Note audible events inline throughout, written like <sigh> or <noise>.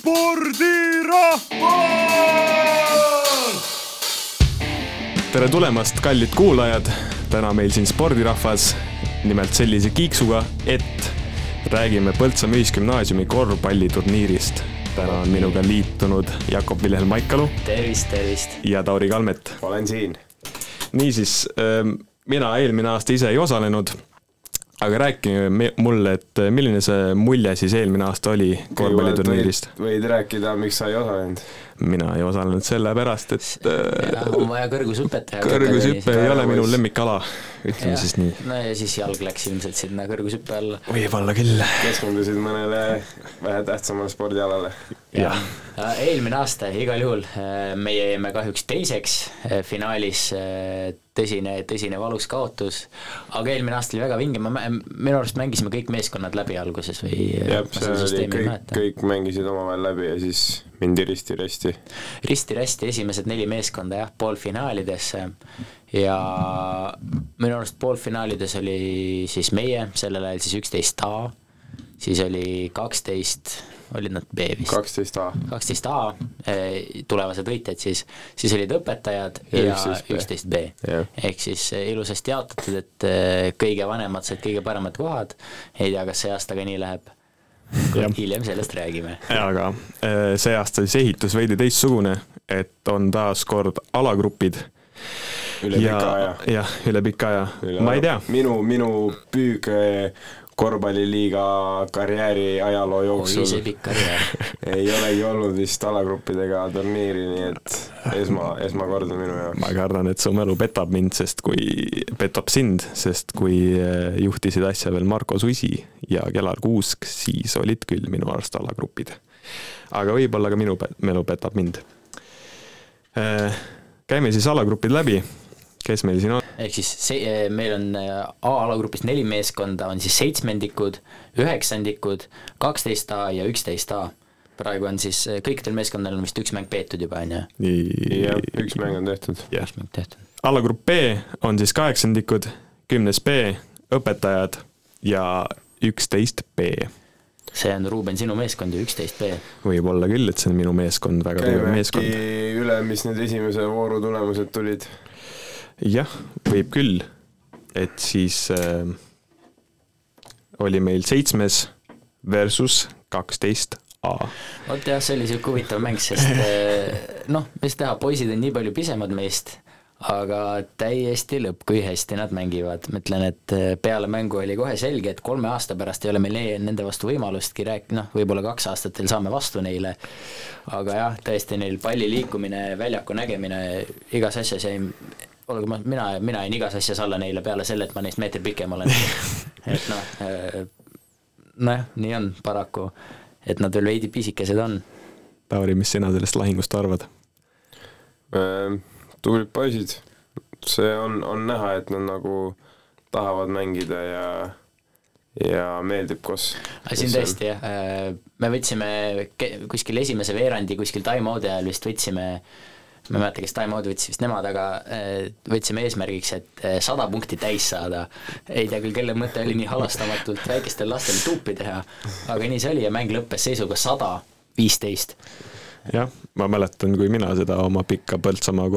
spordirahvas! tere tulemast, kallid kuulajad, täna meil siin spordirahvas, nimelt sellise kiiksuga, et räägime Põltsamaa Ühisgümnaasiumi korvpalliturniirist. täna on minuga liitunud Jakob-Vilhelm Maikalu. tervist, tervist! ja Tauri Kalmet. olen siin. niisiis, mina eelmine aasta ise ei osalenud aga rääkige mulle, et milline see mulje siis eelmine aasta oli korvpalliturniirist? võid rääkida, miks sa ei osalenud? mina ei osalenud sellepärast, et ja, on vaja kõrgushüpet teha. kõrgushüpe ei ole minu lemmikala, ütleme ja. siis nii. no ja siis jalg läks ilmselt sinna kõrgushüppe alla. võib-olla küll. keskendusid mõnele vähe tähtsamale spordialale. Jah. eelmine aasta igal juhul meie jäime kahjuks teiseks finaalis tõsine, tõsine valus kaotus, aga eelmine aasta oli väga vinge, ma, minu arust mängisime kõik meeskonnad läbi alguses või jah, see oli kõik, kõik mängisid omavahel läbi ja siis mindi risti-rästi. risti-rästi esimesed neli meeskonda jah, poolfinaalidesse ja minu arust poolfinaalides oli siis meie, sellel ajal siis üksteist A, siis oli kaksteist olid nad B vist? kaksteist A. kaksteist A, eh, tulevased võitjad siis, siis olid õpetajad ja üksteist B, B.. ehk siis eh, ilusasti jaotatud, et eh, kõige vanemad said kõige paremad kohad, ei tea, kas see aasta ka nii läheb hiljem sellest räägime. jaa, aga see aasta siis ehitus veidi teistsugune, et on taas kord alagrupid. üle pika aja. jah, üle pika aja, ma ei tea. minu, minu püük korvpalliliiga karjääri ajaloo jooksul oi, pikk karjäär <laughs> ei olegi olnud vist alagruppidega turniiri, nii et esma, esmakordne minu jaoks. ma kardan, et su mälu petab mind, sest kui, petab sind, sest kui eh, juhtisid asja veel Marko Susi ja Kelar Kuusk, siis olid küll minu arust alagrupid. aga võib-olla ka minu mälu petab mind. Eh, käime siis alagrupid läbi kes meil siin on? Ehk siis see, eh, meil on eh, A-alagrupis neli meeskonda, on siis seitsmendikud, üheksandikud, kaksteist A ja üksteist A. praegu on siis, eh, kõikidel meeskondadel on vist üks mäng peetud juba, on ju? jah, üks mäng on tehtud. üks mäng tehtud. alagrupp B on siis kaheksandikud, kümnes B, õpetajad ja üksteist B see on, Ruuben, sinu meeskond ju üksteist B. võib-olla küll, et see on minu meeskond, väga tugev meeskond. üle, mis need esimese vooru tulemused tulid? Jah, võib küll, et siis äh, oli meil seitsmes versus kaksteist A. vot jah, see oli niisugune huvitav mäng, sest äh, noh, mis teha, poisid on nii palju pisemad meist, aga täiesti lõpp, kui hästi nad mängivad, ma ütlen, et äh, peale mängu oli kohe selge, et kolme aasta pärast ei ole meil nende vastu võimalustki rääk-, noh, võib-olla kaks aastat veel saame vastu neile, aga jah, tõesti neil palli liikumine, väljaku nägemine, igas asjas jäi olgu ma, mina, mina jäin igas asjas alla neile peale selle, et ma neist meetri pikem olen <laughs> et noh, äh, nojah, nii on paraku, et nad veel veidi pisikesed on. Tauri, mis sina sellest lahingust arvad? Äh, tublid poisid, see on, on näha, et nad nagu tahavad mängida ja ja meeldib koos. siin tõesti jah, äh, me võtsime kuskil esimese veerandi kuskil time-out'i ajal vist võtsime äh, ma ei mäleta, kes time-out'i võttis vist nemad, aga äh, võtsime eesmärgiks, et äh, sada punkti täis saada. ei tea küll, kelle mõte oli nii halastamatult väikestel lastel tuupi teha, aga nii see oli ja mäng lõppes seisuga sada viisteist. jah, ma mäletan, kui mina seda oma pikka Põltsamaa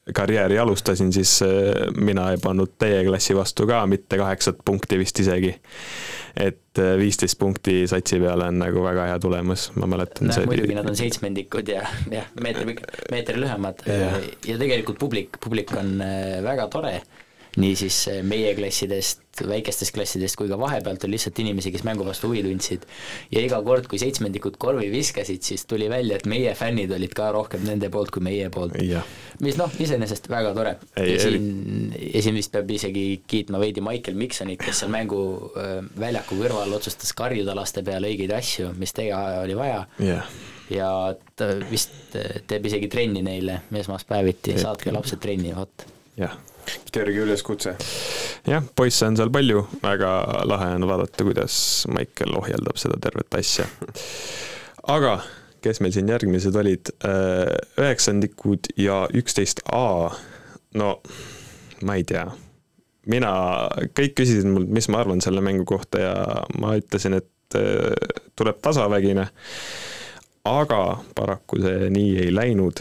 korvpallikarjääri alustasin, siis äh, mina ei pannud teie klassi vastu ka mitte kaheksat punkti vist isegi et äh, viisteist punkti satsi peale on nagu väga hea tulemus, ma mäletan. muidugi nad on seitsmendikud ja, jah, meetri, meetri lühemad ja. ja tegelikult publik, publik on äh, väga tore niisiis eh, meie klassidest, väikestest klassidest kui ka vahepealt on lihtsalt inimesi, kes mängu vastu huvi tundsid. ja iga kord, kui seitsmendikud korvi viskasid, siis tuli välja, et meie fännid olid ka rohkem nende poolt kui meie poolt. mis noh, iseenesest väga tore. ja siin, ja siin vist peab isegi kiitma veidi Michael Miksonit, kes seal mängu äh, väljaku kõrval otsustas karjuda laste peale õigeid asju, mis teha oli vaja yeah ja ta vist teeb isegi trenni neile esmaspäeviti, saatke lapsed trenni, vot. jah kerge üleskutse. jah, poisse on seal palju, väga lahe on vaadata, kuidas Maicel ohjeldab seda tervet asja. aga kes meil siin järgmised olid, äh, üheksandikud ja üksteist A, no ma ei tea, mina, kõik küsisid mult, mis ma arvan selle mängu kohta ja ma ütlesin, et äh, tuleb tasavägine. aga paraku see nii ei läinud.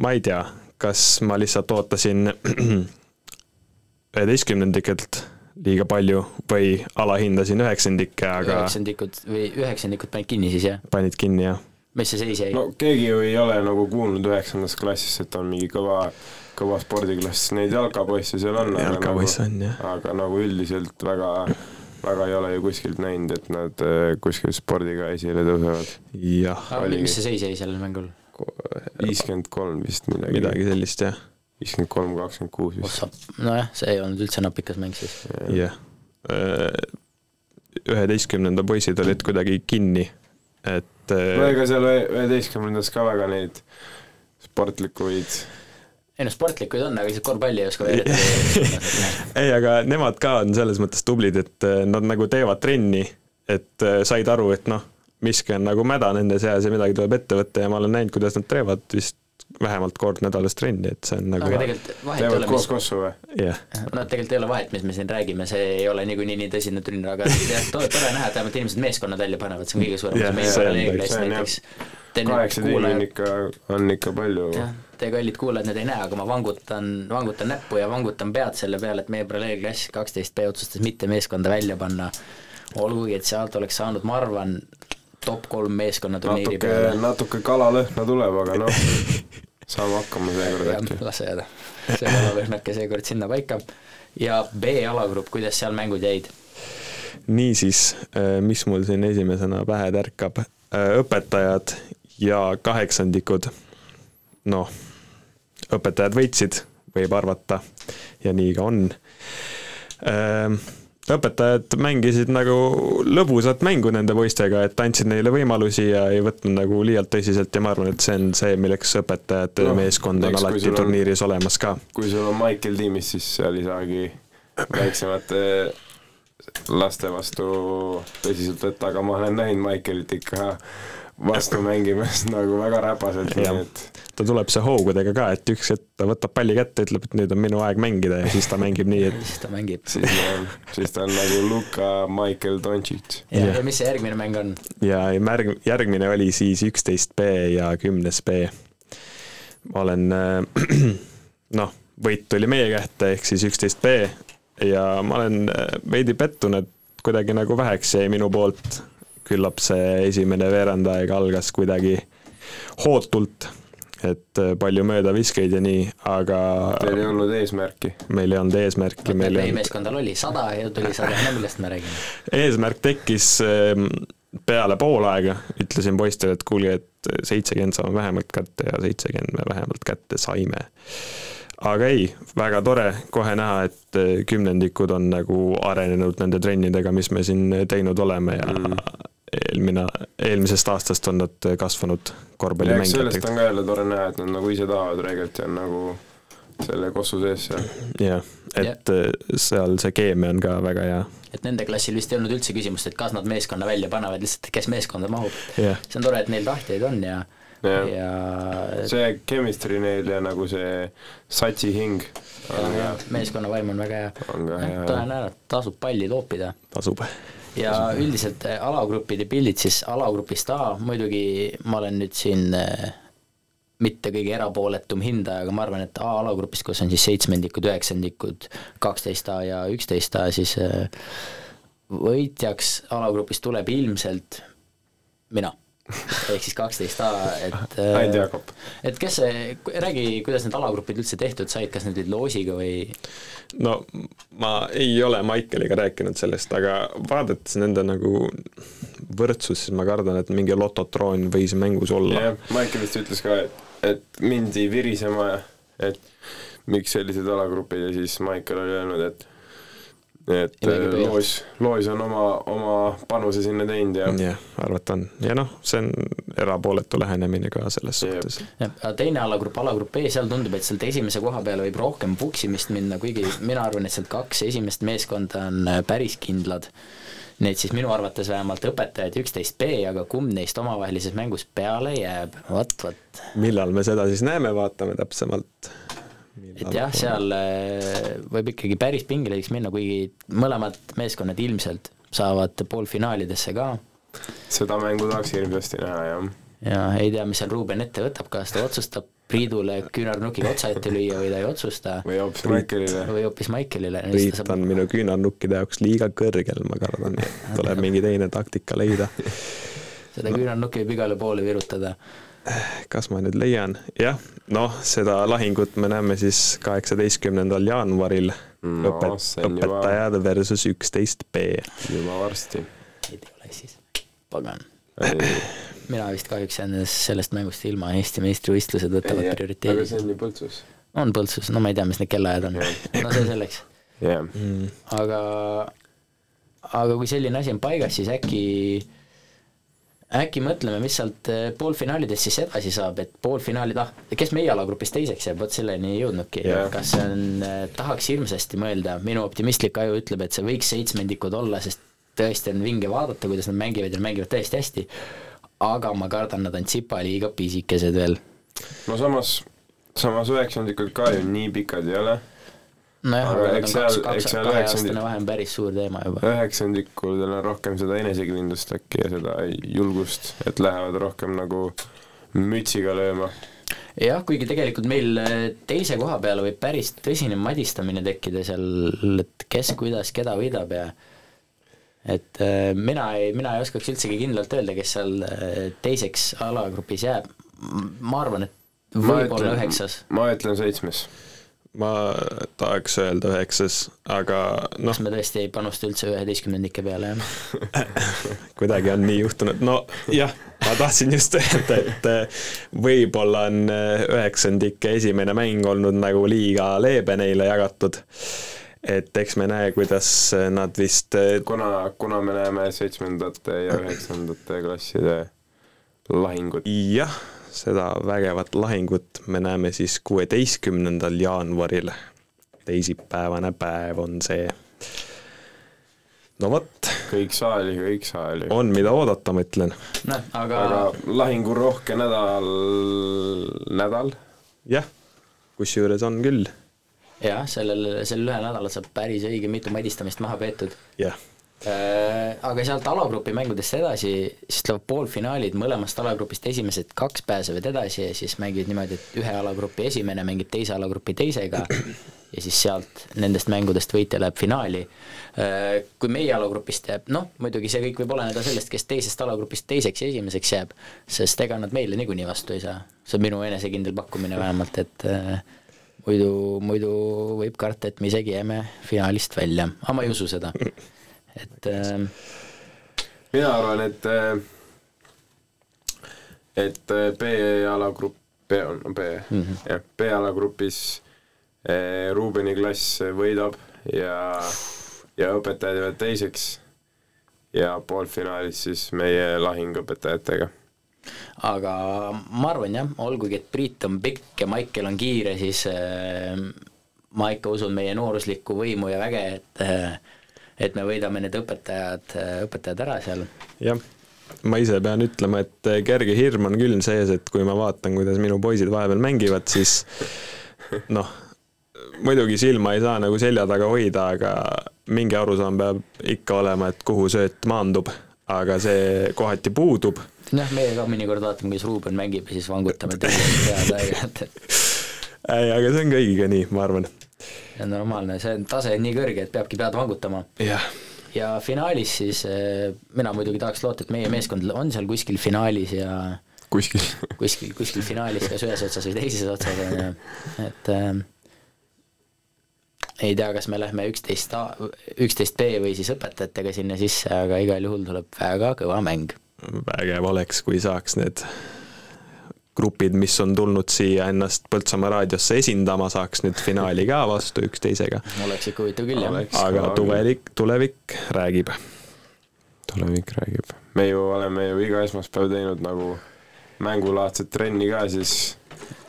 ma ei tea, kas ma lihtsalt ootasin <clears throat> üheteistkümnendikelt liiga palju või alahindasin üheksandikke, aga üheksandikud või üheksandikud panid kinni siis, jah? panid kinni, jah. mis see seis jäi? no keegi ju ei ole nagu kuulnud üheksandas klassis, et on mingi kõva, kõva spordiklass, neid jalkapoisse seal on. on, jah. aga nagu üldiselt väga, väga ei ole ju kuskilt näinud, et nad äh, kuskil spordiga esile tõusevad. jah. mis see seis jäi sellel mängul? Viiskümmend kolm vist midagi. midagi sellist, jah viiskümmend kolm, kakskümmend kuus vist. nojah, see ei olnud üldse napikas mäng siis. jah, äh, üheteistkümnenda poisid olid kuidagi kinni, et äh, no ega seal üheteistkümnendas ka väga neid sportlikuid ei no sportlikuid on, aga lihtsalt korvpalli ei oska veereda <laughs> ei, aga nemad ka on selles mõttes tublid, et äh, nad nagu teevad trenni, et said aru, et noh, miski on nagu mäda nende seas ja midagi tuleb ette võtta ja ma olen näinud, kuidas nad teevad vist vähemalt kord nädalas trenni, et see on nagu aga tegelikult vahet ei ole, koos kossu või? jah. no tegelikult ei ole vahet, mis me siin räägime, see ei ole niikuinii nii tõsine turniir, aga <laughs> jah, tore, tore näha, et vähemalt inimesed meeskonnad välja panevad, see on kõige suurem yeah, asi meie paralleelklassis näiteks. kaheksa tiimi on ikka, on ikka palju. jah, te kallid kuulajad nüüd ei näe, aga ma vangutan, vangutan näppu ja vangutan pead selle peale, et meie paralleelklass kaksteist B otsustas mitte meeskonda välja panna. olgugi, et sealt oleks saanud, ma arvan, top kolm meeskonna turniiri peale. natuke kalalõhna tuleb, aga noh <laughs> saame hakkama seekord äkki. las see jääda, see kalalõhnake seekord sinna paika. ja B-alagrupp, kuidas seal mängud jäid? niisiis, äh, mis mul siin esimesena pähe tärkab, äh, õpetajad ja kaheksandikud. noh, õpetajad võitsid, võib arvata ja nii ka on äh, õpetajad mängisid nagu lõbusat mängu nende poistega, et andsid neile võimalusi ja ei võtnud nagu liialt tõsiselt ja ma arvan, et see on see, milleks õpetajate no, meeskond on alati turniiris on, olemas ka. kui sul on Michael tiimis, siis seal ei saagi väiksemate laste vastu tõsiselt võtta, aga ma olen näinud Michaelit ikka vastu mängimas <laughs> nagu väga räpaselt, nii et ta tuleb see hoogudega ka, et üks hetk ta võtab palli kätte, ütleb, et nüüd on minu aeg mängida ja siis ta mängib nii, et <laughs> siis ta mängib. siis ta on, siis ta on nagu Luka Michael Doncic. ja, ja mis see järgmine mäng on? ja märg-, järgmine oli siis üksteist B ja kümnes B. ma olen äh, <clears throat> noh, võit tuli meie kätte, ehk siis üksteist B ja ma olen äh, veidi pettunud, kuidagi nagu väheks jäi minu poolt küllap see esimene veerandaeg algas kuidagi hootult, et äh, palju möödaviskeid ja nii, aga Teil ei olnud eesmärki? meil ei olnud eesmärki no,. meie olnud... meeskondal oli sada ja tuli sada, millest me räägime? <laughs> eesmärk tekkis ähm, peale poolaega, ütlesin poistele, et kuulge, et seitsekümmend saame vähemalt kätte ja seitsekümmend me vähemalt kätte saime aga ei, väga tore kohe näha, et äh, kümnendikud on nagu arenenud nende trennidega, mis me siin teinud oleme ja mm eelmine, eelmisest aastast on nad kasvanud korvpallimängijatega. sellest on ka jälle tore näha, et nad nagu ise tahavad reegelt ja on nagu selle kossu sees seal. jah, et ja. seal see keemia on ka väga hea. et nende klassil vist ei olnud üldse küsimust, et kas nad meeskonna välja panevad, lihtsalt kes meeskonda mahub yeah.. see on tore, et neil tahtjaid on ja ja, ja see chemistry neil ja nagu see satsi hing on meeskonna vaim on väga hea. on tore näha, et tasub palli toopida. tasub ja üldiselt äh, alagruppide pildid siis alagrupist A, muidugi ma olen nüüd siin äh, mitte kõige erapooletum hindaja, aga ma arvan, et A alagrupist, kus on siis seitsmendikud, üheksandikud, kaksteist A ja üksteist A, siis äh, võitjaks alagrupist tuleb ilmselt mina <laughs> ehk siis kaksteist A, et <laughs> ainult Jakob. et kes see, räägi, kuidas need alagrupid üldse tehtud said, kas need olid loosiga või? no ma ei ole Maikeliga rääkinud sellest, aga vaadates nende nagu võrdsust, siis ma kardan, et mingi lototroon võis mängus olla. jah, Maicel vist ütles ka, et, et mindi virisema, et miks sellised alagrupid ja siis Maicel oli öelnud, et et Loos, Loos on oma, oma panuse sinna teinud ja jah, arvata on. ja noh, see on erapooletu lähenemine ka selles Jep. suhtes. aga teine alagrupp, alagrupp B, seal tundub, et sealt esimese koha peale võib rohkem puksimist minna, kuigi mina arvan, et sealt kaks esimest meeskonda on äh, päris kindlad. Need siis minu arvates vähemalt õpetajad üksteist B, aga kumb neist omavahelises mängus peale jääb, vot, vot. millal me seda siis näeme, vaatame täpsemalt et jah, seal äh, võib ikkagi päris pingeliseks minna, kuigi mõlemad meeskonnad ilmselt saavad poolfinaalidesse ka. seda mängu tahaks hirmsasti näha, jah ja ei tea, mis seal Ruuben ette võtab, kas ta otsustab Priidule küünarnukiga otsa ette lüüa või ta ei otsusta või hoopis Maikelile. või hoopis Maikelile. Priit on minu küünarnukkide jaoks liiga kõrgel, ma kardan, <laughs> tuleb mingi teine taktika leida. seda küünarnukki võib igale poole virutada. Kas ma nüüd leian? jah, noh, seda lahingut me näeme siis kaheksateistkümnendal jaanuaril No, õpet-, on juba- õpetajad versus üksteist B. juba varsti. ei ole siis, pagan. mina vist kahjuks jään sellest mängust ilma, Eesti meistrivõistlused võtavad aga prioriteedi see. on ju Põltsus. on Põltsus, no ma ei tea, mis need kellaajad on, no see selleks. jah, aga, aga kui selline asi on paigas, siis äkki, äkki mõtleme, mis sealt eh, poolfinaalidest siis edasi saab, et poolfinaalid, ah, kes meie alagrupis teiseks jääb, vot selleni ei jõudnudki Jah. kas see on, tahaks hirmsasti mõelda, minu optimistlik aju ütleb, et see võiks seitsmendikud olla, sest tõesti on vinge vaadata, kuidas nad mängivad ja mängivad tõesti hästi, aga ma kardan, nad on tsipa liiga pisikesed veel. no samas, samas üheksandikud ka ju nii pikad ei ole. nojah, Aga eks seal- eks seal üheksandik- vahe on päris suur teema juba. üheksandikul on rohkem seda enesekindlust äkki ja seda julgust, et lähevad rohkem nagu mütsiga lööma. jah, kuigi tegelikult meil äh, teise koha peale võib päris tõsine madistamine tekkida seal, et kes kuidas keda võidab ja et äh, mina ei, mina ei oskaks üldsegi kindlalt öelda, kes seal äh, teiseks alagrupis jääb. ma arvan, et võib-olla üheksas, ma ütlen seitsmes. Ma tahaks öelda üheksas, aga noh kas, me tõesti ei panusta üldse üheteistkümnendike peale, jah? <laughs> kuidagi on nii juhtunud, no jah, ma tahtsin just öelda, et eh, võib-olla on eh, üheksandike esimene mäng olnud nagu liiga leebe neile jagatud. et eks me näe, kuidas nad vist eh, kuna, kuna me näeme seitsmendate ja üheksandate klasside lahingut. jah, seda vägevat lahingut me näeme siis kuueteistkümnendal jaanuaril. teisipäevane päev on see. no vot, kõik saali, kõik saali. on mida oodata, ma ütlen. noh, aga, aga lahingurohke nädal, nädal jah, kusjuures on küll, jah, sellel, sel ühel nädalal saab päris õige mitu madistamist maha peetud jah Äh, aga sealt alagrupi mängudest edasi, siis tulevad poolfinaalid, mõlemast alagrupist esimesed kaks pääsevad edasi ja siis mängivad niimoodi, et ühe alagrupi esimene mängib teise alagrupi teisega <clears throat> ja siis sealt nendest mängudest võitja läheb finaali. Kui meie alagrupist jääb, noh muidugi see kõik võib oleneda sellest, kes teisest alagrupist teiseks ja esimeseks jääb, sest ega nad meile niikuinii vastu ei saa. see on minu enesekindel pakkumine vähemalt, et äh, muidu, muidu võib karta, et me isegi jääme finaalist välja, aga ma ei usu seda <laughs> et äh, mina arvan, et et B-alagrupp, B on no B mm, -hmm. jah, B-alagrupis eh, Rubeni klass võidab ja, ja õpetajad jäävad teiseks ja poolfinaalis siis meie lahing õpetajatega. aga ma arvan jah, olgugi et Priit on pikk ja Maicel on kiire, siis äh, ma ikka usun meie nooruslikku võimu ja väge, et äh, et me võidame need õpetajad, õpetajad ära seal. jah, ma ise pean ütlema, et kerge hirm on küll sees, et kui ma vaatan, kuidas minu poisid vahepeal mängivad, siis noh, muidugi silma ei saa nagu selja taga hoida, aga mingi arusaam peab ikka olema, et kuhu sööt maandub, aga see kohati puudub. jah, meie ka mõnikord vaatame, kuidas Ruuben mängib ja siis vangutame teisele pead aeg-ajalt, et ei, aga see on kõigiga nii, ma arvan. See on normaalne, see tase on nii kõrge, et peabki pead vangutama. jah, ja finaalis siis äh, mina muidugi tahaks loota, et meie meeskond on seal kuskil finaalis ja kuskil. <laughs> kuskil, kuskil finaalis, kas ühes otsas või teises otsas, on ju, et äh, ei tea, kas me lähme üksteist A, üksteist B või siis õpetajatega sinna sisse, aga igal juhul tuleb väga kõva mäng. vägev oleks, kui saaks need grupid, mis on tulnud siia ennast Põltsamaa raadiosse esindama, saaks nüüd finaali ka vastu üksteisega. oleks ikka huvitav küll, jah. Aga tulevik, tulevik räägib. tulevik räägib. me ju oleme ju iga esmaspäev teinud nagu mängulaadset trenni ka, siis,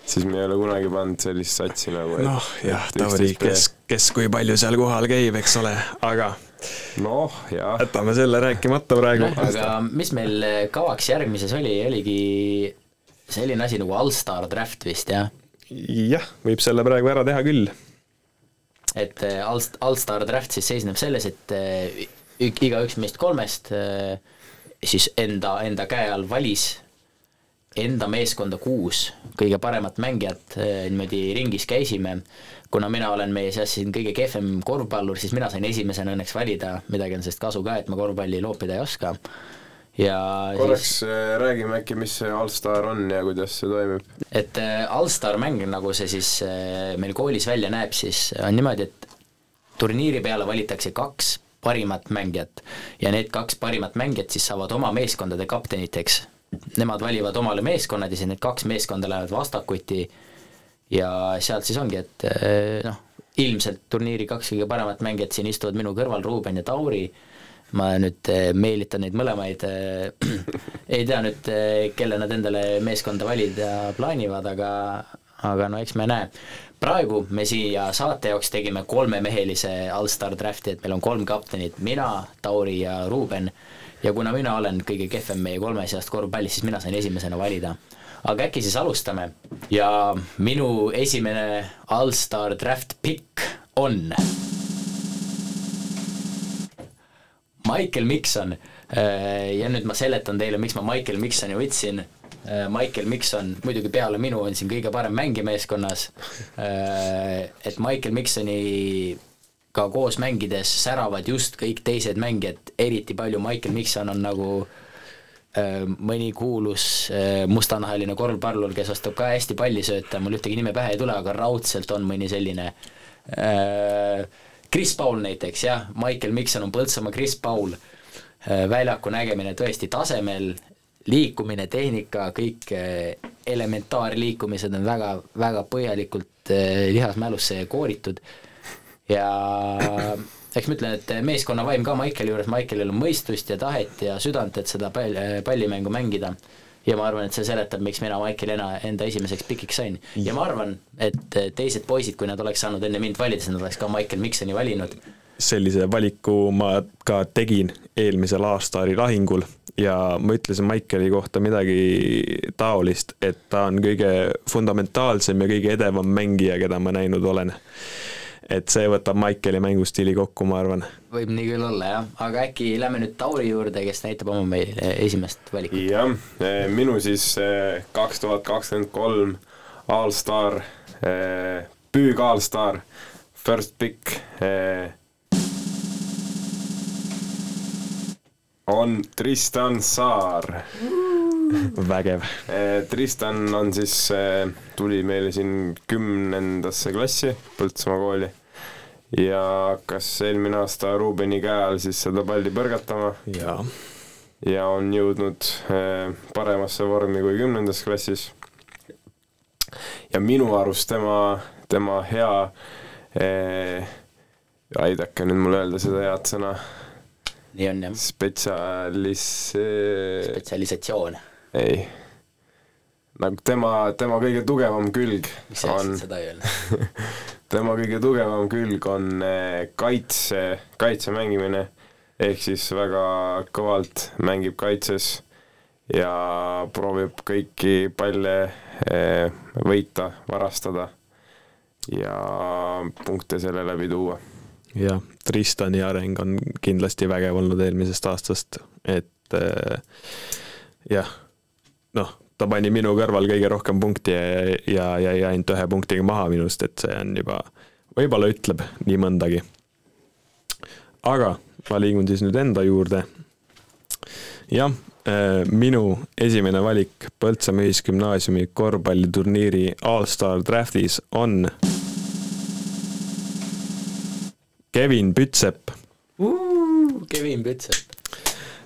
siis me ei ole kunagi pannud sellist satsi nagu. noh, jah, Tauri, kes, kes kui palju seal kohal käib, eks ole, aga noh, jah, jätame selle rääkimata praegu. aga mis meil kavaks järgmises oli, oligi selline asi nagu Allstar draft vist, jah? jah, võib selle praegu ära teha küll. et äh, All-, Allstar draft siis seisneb selles, et äh, ük- igaüks meist kolmest äh, siis enda, enda käe all valis enda meeskonda kuus kõige paremat mängijat niimoodi ringis käisime, kuna mina olen meie seas siin kõige kehvem korvpallur, siis mina sain esimesena õnneks valida, midagi on sellest kasu ka, et ma korvpalli loopida ei oska. Ja korraks siis, äh, räägime äkki, mis see Allstar on ja kuidas see toimib? et äh, Allstar mäng, nagu see siis äh, meil koolis välja näeb, siis on niimoodi, et turniiri peale valitakse kaks parimat mängijat. Ja need kaks parimat mängijat siis saavad oma meeskondade kapteniteks. Nemad valivad omale meeskonnad ja siis need kaks meeskonda lähevad vastakuti. Ja sealt siis ongi, et noh, ilmselt turniiri kaks kõige paremat mängijat siin istuvad minu kõrval, Ruuben ja Tauri, ma nüüd eh, meelitan neid mõlemaid, eh, <clears throat> ei tea nüüd, kelle nad endale meeskonda valida plaanivad, aga aga no eks me näe. praegu me siia saate jaoks tegime kolmemehelise allstar draft'i, et meil on kolm kaptenit, mina, Tauri ja Ruuben ja kuna mina olen kõige kehvem meie kolme seast korvpallis, siis mina sain esimesena valida. aga äkki siis alustame ja minu esimene allstar draft pick on Michael Mikson ja nüüd ma seletan teile, miks ma Michael Miksoni võtsin. Michael Mikson muidugi peale minu on siin kõige parem mängija meeskonnas, et Michael Miksoni ka koos mängides säravad just kõik teised mängijad eriti palju, Michael Mikson on nagu äh, mõni kuulus äh, mustanahaline korvpallur, kes oskab ka hästi palli sööta, mul ühtegi nime pähe ei tule, aga raudselt on mõni selline. Äh, Chris Paul näiteks jah, Michael Mikson on Põltsamaa Chris Paul, väljaku nägemine tõesti tasemel, liikumine, tehnika, kõik elementaarliikumised on väga, väga põhjalikult lihasmälusse kooritud. Ja eks ma ütlen, et meeskonna vaim ka Maiceli juures, Maikelil on mõistust ja tahet ja südant, et seda pall, pallimängu mängida. Ja ma arvan, et see seletab, miks mina Maiceli enda esimeseks pikiks sain. ja ma arvan, et teised poisid, kui nad oleks saanud enne mind valida, siis nad oleks ka Michael Miksoni valinud. sellise valiku ma ka tegin eelmisel aastaari lahingul ja ma ütlesin Michaeli kohta midagi taolist, et ta on kõige fundamentaalsem ja kõige edevam mängija, keda ma näinud olen et see võtab Maikeli mängustiili kokku, ma arvan. võib nii küll olla jah, aga äkki lähme nüüd Tauri juurde, kes näitab oma meile esimest valikut. jah, eh, minu siis eh, kaks tuhat kakskümmend kolm allstar, eh, püük allstar, first pick on Tristan Saar <laughs> vägev. Tristan on siis, tuli meile siin kümnendasse klassi Põltsamaa kooli ja hakkas eelmine aasta Rubeni käe all siis seda palli põrgatama. jaa. ja on jõudnud paremasse vormi kui kümnendas klassis. ja minu arust tema, tema hea eh,, aidake nüüd mul öelda seda head sõna nii on jah. spetsialis-. spetsialisatsioon. Ei, nagu tema, tema kõige tugevam külg miks sa on seda ei öelnud? <laughs> tema kõige tugevam külg on eh, kaitse, kaitse mängimine, ehk siis väga kõvalt mängib kaitses ja proovib kõiki palle eh, võita, varastada ja punkte selle läbi tuua. Jah, Tristani areng on kindlasti vägev olnud eelmisest aastast, et äh, jah, noh, ta pani minu kõrval kõige rohkem punkti ja, ja jäi ainult ühe punktiga maha minust, et see on juba, võib-olla ütleb nii mõndagi. aga ma liigun siis nüüd enda juurde. jah, äh, minu esimene valik Põltsamaa Ühisgümnaasiumi korvpalliturniiri All-Star Draftis on Kevin Pütsepp uh,. Kevin Pütsepp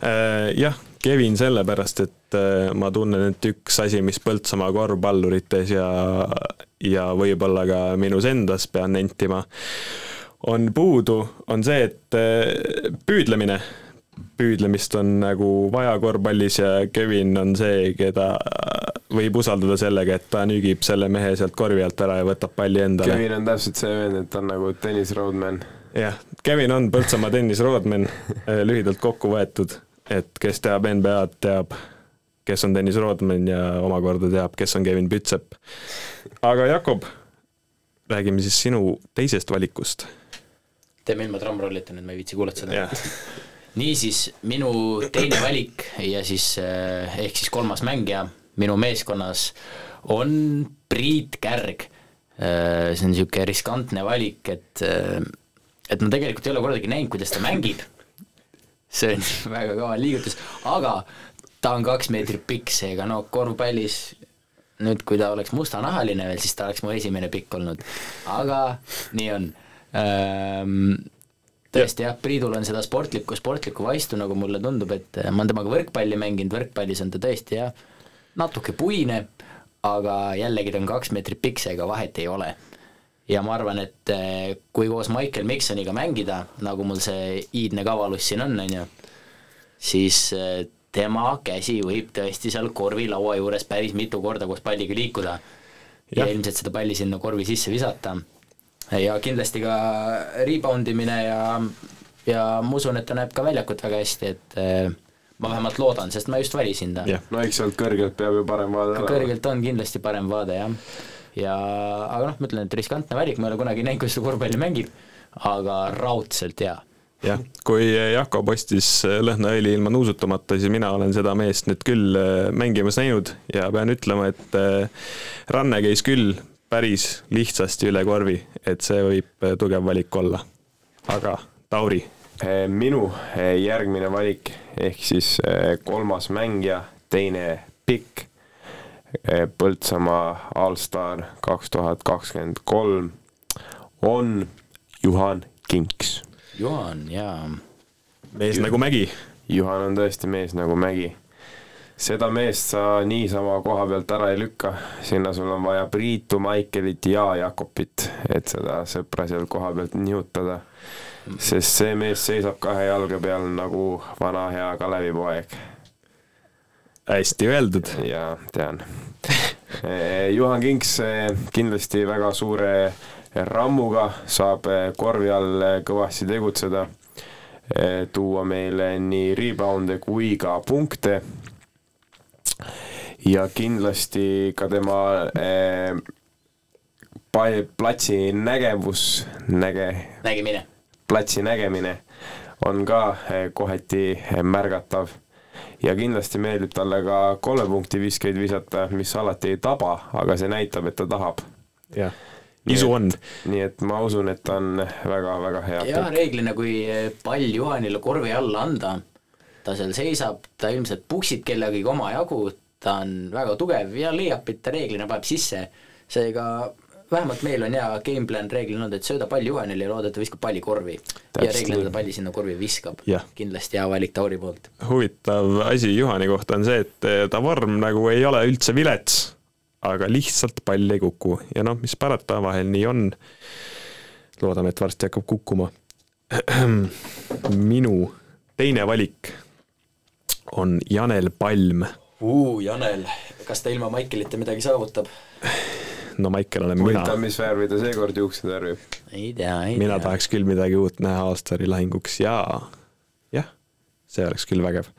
äh,. jah, Kevin sellepärast, et äh, ma tunnen, et üks asi, mis Põltsamaa korvpallurites ja, ja võib-olla ka minus endas pean nentima, on puudu, on see, et äh, püüdlemine. Püüdlemist on nagu vaja korvpallis ja Kevin on see, keda võib usaldada sellega, et ta nügib selle mehe sealt korvi alt ära ja võtab palli endale. Kevin on täpselt see vend, et ta on nagu Dennis Rodman jah, Kevin on Põltsamaa Dennis Rodman <laughs> äh, lühidalt kokku võetud, et kes teab NBA-d, teab, kes on Dennis Rodman ja omakorda teab, kes on Kevin Pütsepp. aga Jakob, räägime siis sinu teisest valikust. teeme ilma trammrollita nüüd, ma ei viitsi kuulata seda. niisiis, minu teine valik ja siis eh, ehk siis kolmas mängija minu meeskonnas on Priit Kärg. see on niisugune riskantne valik, et, et ma tegelikult ei ole kordagi näinud, kuidas ta mängib. See on <laughs> väga kaval liigutus, aga ta on kaks meetrit pikk, seega no korvpallis nüüd, kui ta oleks mustanahaline veel, siis ta oleks mu esimene pikk olnud, aga nii on. Ehm, tõesti jah, Priidul on seda sportlikku, sportlikku vaistu, nagu mulle tundub, et ma olen temaga võrkpalli mänginud, võrkpallis on ta tõesti jah, natuke puine, aga jällegi ta on kaks meetrit pikk, seega vahet ei ole. Ja ma arvan, et eh, kui koos Michael Miksoniga mängida, nagu mul see iidne kavalus siin on, on ju, siis eh, tema käsi võib tõesti seal korvilaua juures päris mitu korda koos palliga liikuda ja, ja ilmselt seda palli sinna korvi sisse visata. ja kindlasti ka rebound imine ja, ja ma usun, et ta näeb ka väljakut väga hästi, et äh, ma vähemalt loodan, sest ma just valisin ta. no eks sealt kõrgelt peab ju parem vaade olema. kõrgelt on kindlasti parem vaade, jah. Ja aga noh, ma ütlen, et riskantne valik, ma ei ole kunagi näinud, kuidas ta korvpalli mängib, aga raudselt hea jah, kui Jakob ostis lõhnaõli ilma nuusutamata, siis mina olen seda meest nüüd küll äh, mängimas näinud ja pean ütlema, et äh, ranne käis küll päris lihtsasti üle korvi, et see võib äh, tugev valik olla. aga Tauri? minu järgmine valik ehk siis kolmas mängija, teine pikk, Põltsamaa allstar kaks tuhat kakskümmend kolm on Juhan Kinks Juhan, jaa. mees Juh... nagu Mägi. Juhan on tõesti mees nagu Mägi. seda meest sa niisama koha pealt ära ei lükka, sinna sul on vaja Priitu, Maikelit ja Jakobit, et seda sõpra seal koha pealt nihutada. sest see mees seisab kahe jalga peal nagu vana hea Kalevipoeg. Hästi öeldud. jaa, tean <laughs> Juhan Kinks kindlasti väga suure rammuga saab eh, korvi all eh, kõvasti tegutseda, eh, tuua meile nii rebound'e kui ka punkte. ja kindlasti ka tema platsi nägevus, näge. nägemine. platsi nägemine on ka kohati märgatav ja kindlasti meeldib talle ka kolme punkti viskeid visata, mis alati ei taba, aga see näitab, et ta tahab. jah isu on. nii et ma usun, et ta on väga-väga hea. ja reeglina, kui pall Juhanile korvi alla anda, ta seal seisab, ta ilmselt puksib kellegagi omajagu, ta on väga tugev ja leiabit ta reeglina paneb sisse, seega vähemalt meil on hea gameplan reeglina olnud, et sööda pall Juhanile ja looda, et ta viskab palli korvi. ja reeglina ta palli sinna korvi viskab. kindlasti hea valik Tauri poolt. huvitav asi Juhani kohta on see, et ta vorm nagu ei ole üldse vilets aga lihtsalt pall ei kuku ja noh, mis parata, vahel nii on. loodame, et varsti hakkab kukkuma. <clears throat> minu teine valik on Janel Palm. Janel, kas ta ilma Maikelita midagi saavutab? <laughs> no Maikel olen mina. huvitav, mis värvi ta seekord juuksed värvib? ei tea, ei mina tea. tahaks küll midagi uut näha Allstari lahinguks ja jah, see oleks küll vägev.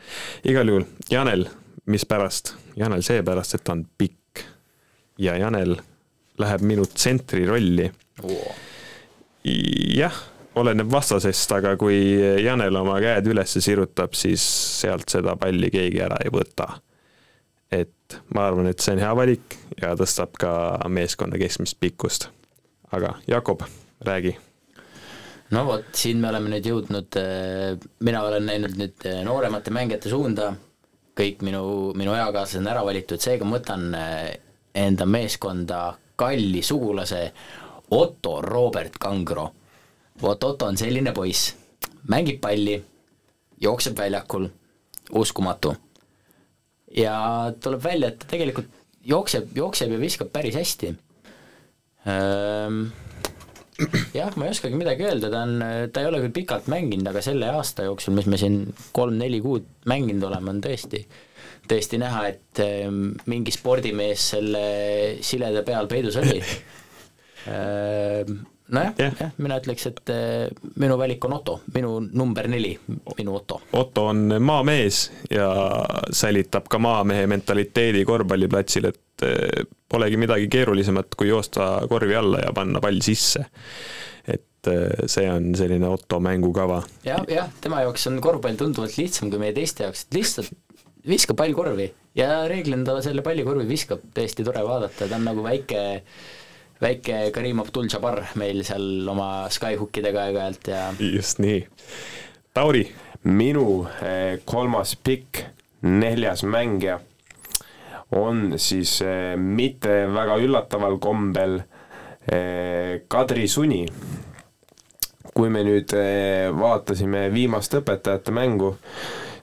igal juhul Janel, mispärast? Janel seepärast, et ta on pikk ja Janel läheb minu tsentri rolli oh.. jah, oleneb vastasest, aga kui Janel oma käed üles sirutab, siis sealt seda palli keegi ära ei võta. Et ma arvan, et see on hea valik ja tõstab ka meeskonna keskmist pikkust. aga Jakob, räägi no vot, siin me oleme nüüd jõudnud, eh, mina olen näinud nüüd eh, nooremate mängijate suunda, kõik minu, minu eakaaslased on ära valitud, seega ma võtan eh, enda meeskonda kalli sugulase Otto Robert Kangro. vot Otto on selline poiss, mängib palli, jookseb väljakul, uskumatu. Ja tuleb välja, et ta tegelikult jookseb, jookseb ja viskab päris hästi ehm, jah, ma ei oskagi midagi öelda, ta on, ta ei ole küll pikalt mänginud, aga selle aasta jooksul, mis me siin kolm-neli kuud mänginud oleme, on tõesti tõesti näha, et ehm, mingi spordimees selle sileda peal peidus oli. Nojah yeah., jah, mina ütleks, et eh, minu valik on Otto, minu number neli, minu Otto. Otto on maamees ja säilitab ka maamehe mentaliteedi korvpalliplatsil, et eh, polegi midagi keerulisemat, kui joosta korvi alla ja panna pall sisse. Et eh, see on selline Otto mängukava. Ja,. jah, jah, tema jaoks on korvpall tunduvalt lihtsam kui meie teiste jaoks, et lihtsalt viskab pallkorvi ja reeglina ta selle pallikorvi viskab, tõesti tore vaadata, ta on nagu väike väike Karim Abdul-Jabbar meil seal oma Skyhookidega aeg-ajalt ja just nii. Tauri. minu eh, kolmas pikk, neljas mängija on siis eh, mitte väga üllataval kombel eh, Kadri Suni. kui me nüüd vaatasime viimast õpetajate mängu,